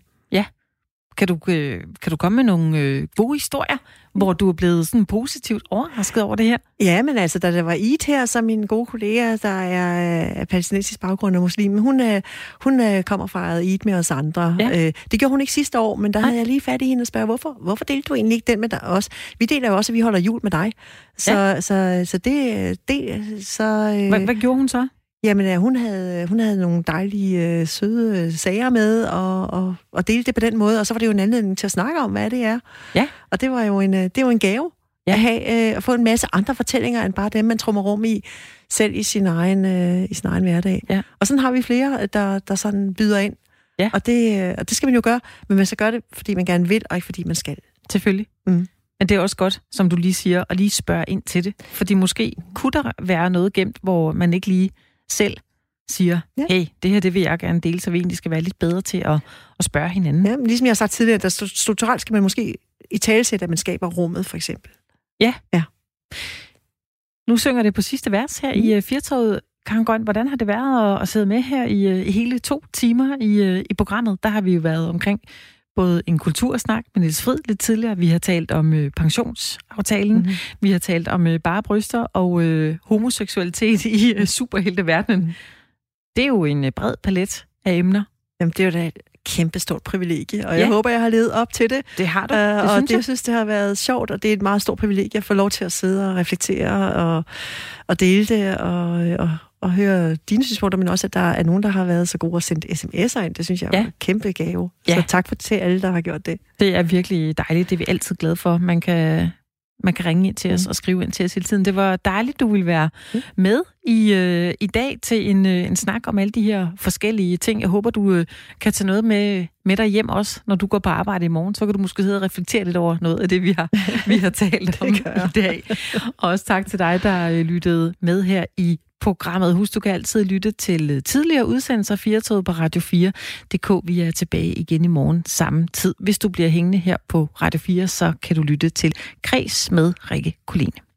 Kan du, øh, kan du komme med nogle øh, gode historier, hvor du er blevet sådan positivt overrasket over det her? Ja, men altså, da der var Eid her, så min gode kollega, der er af palæstinensisk baggrund og muslim, hun, øh, hun øh, kommer fra Eid med os andre. Ja. Øh, det gjorde hun ikke sidste år, men der havde jeg lige fat i hende og spørge, hvorfor, hvorfor delte du egentlig ikke den med dig også? Vi deler jo også, at vi holder jul med dig. Så, ja. så, så det... det så, øh, hvad, hvad gjorde hun så? Jamen, ja, hun havde, hun havde nogle dejlige, øh, søde øh, sager med, og, og, og delte det på den måde, og så var det jo en anledning til at snakke om, hvad det er. Ja. Og det var jo en, øh, det var en gave ja. at, have, øh, at få en masse andre fortællinger, end bare dem, man trummer rum i, selv i sin egen, øh, i sin egen hverdag. Ja. Og sådan har vi flere, der, der sådan byder ind. Ja. Og, det, øh, og det skal man jo gøre, men man skal gøre det, fordi man gerne vil, og ikke fordi man skal. Selvfølgelig. Mm. Men det er også godt, som du lige siger, at lige spørge ind til det. Fordi måske kunne der være noget gemt, hvor man ikke lige selv siger, ja. hey, det her det vil jeg gerne dele, så vi egentlig skal være lidt bedre til at, at spørge hinanden. Ja, men ligesom jeg har sagt tidligere, der strukturelt skal man måske i talesæt, at man skaber rummet, for eksempel. Ja. ja. Nu synger det på sidste vers her mm. i uh, Firtoget. Karen Grøn, hvordan har det været at, at sidde med her i, uh, i hele to timer i, uh, i programmet? Der har vi jo været omkring både en kultursnak med Niels Frid lidt tidligere. Vi har talt om øh, pensionsaftalen. Mm-hmm. Vi har talt om øh, bare bryster og øh, homoseksualitet i øh, superhelteverdenen. Det er jo en øh, bred palet af emner. Jamen, det er jo da et kæmpestort privilegie, og ja. jeg håber, jeg har levet op til det. Det har du, det uh, og synes det, jeg. synes, det har været sjovt, og det er et meget stort privilegie at få lov til at sidde og reflektere og, og dele det, og, og, at høre dine synspunkter, men også, at der er nogen, der har været så gode at sende sms'er ind. Det synes jeg ja. er en kæmpe gave. Ja. Så tak for til alle, der har gjort det. Det er virkelig dejligt. Det er vi altid glade for. Man kan, man kan ringe ind til os mm. og skrive ind til os hele tiden. Det var dejligt, du ville være mm. med i, øh, i dag til en, øh, en snak om alle de her forskellige ting. Jeg håber, du øh, kan tage noget med, med dig hjem også, når du går på arbejde i morgen. Så kan du måske sidde og reflektere lidt over noget af det, vi har, vi har talt om i dag. Og også tak til dig, der øh, lyttede med her i programmet. Husk, du kan altid lytte til øh, tidligere udsendelser 4 på Radio 4.dk. Vi er tilbage igen i morgen samme tid. Hvis du bliver hængende her på Radio 4, så kan du lytte til Kreds med Rikke Kuline.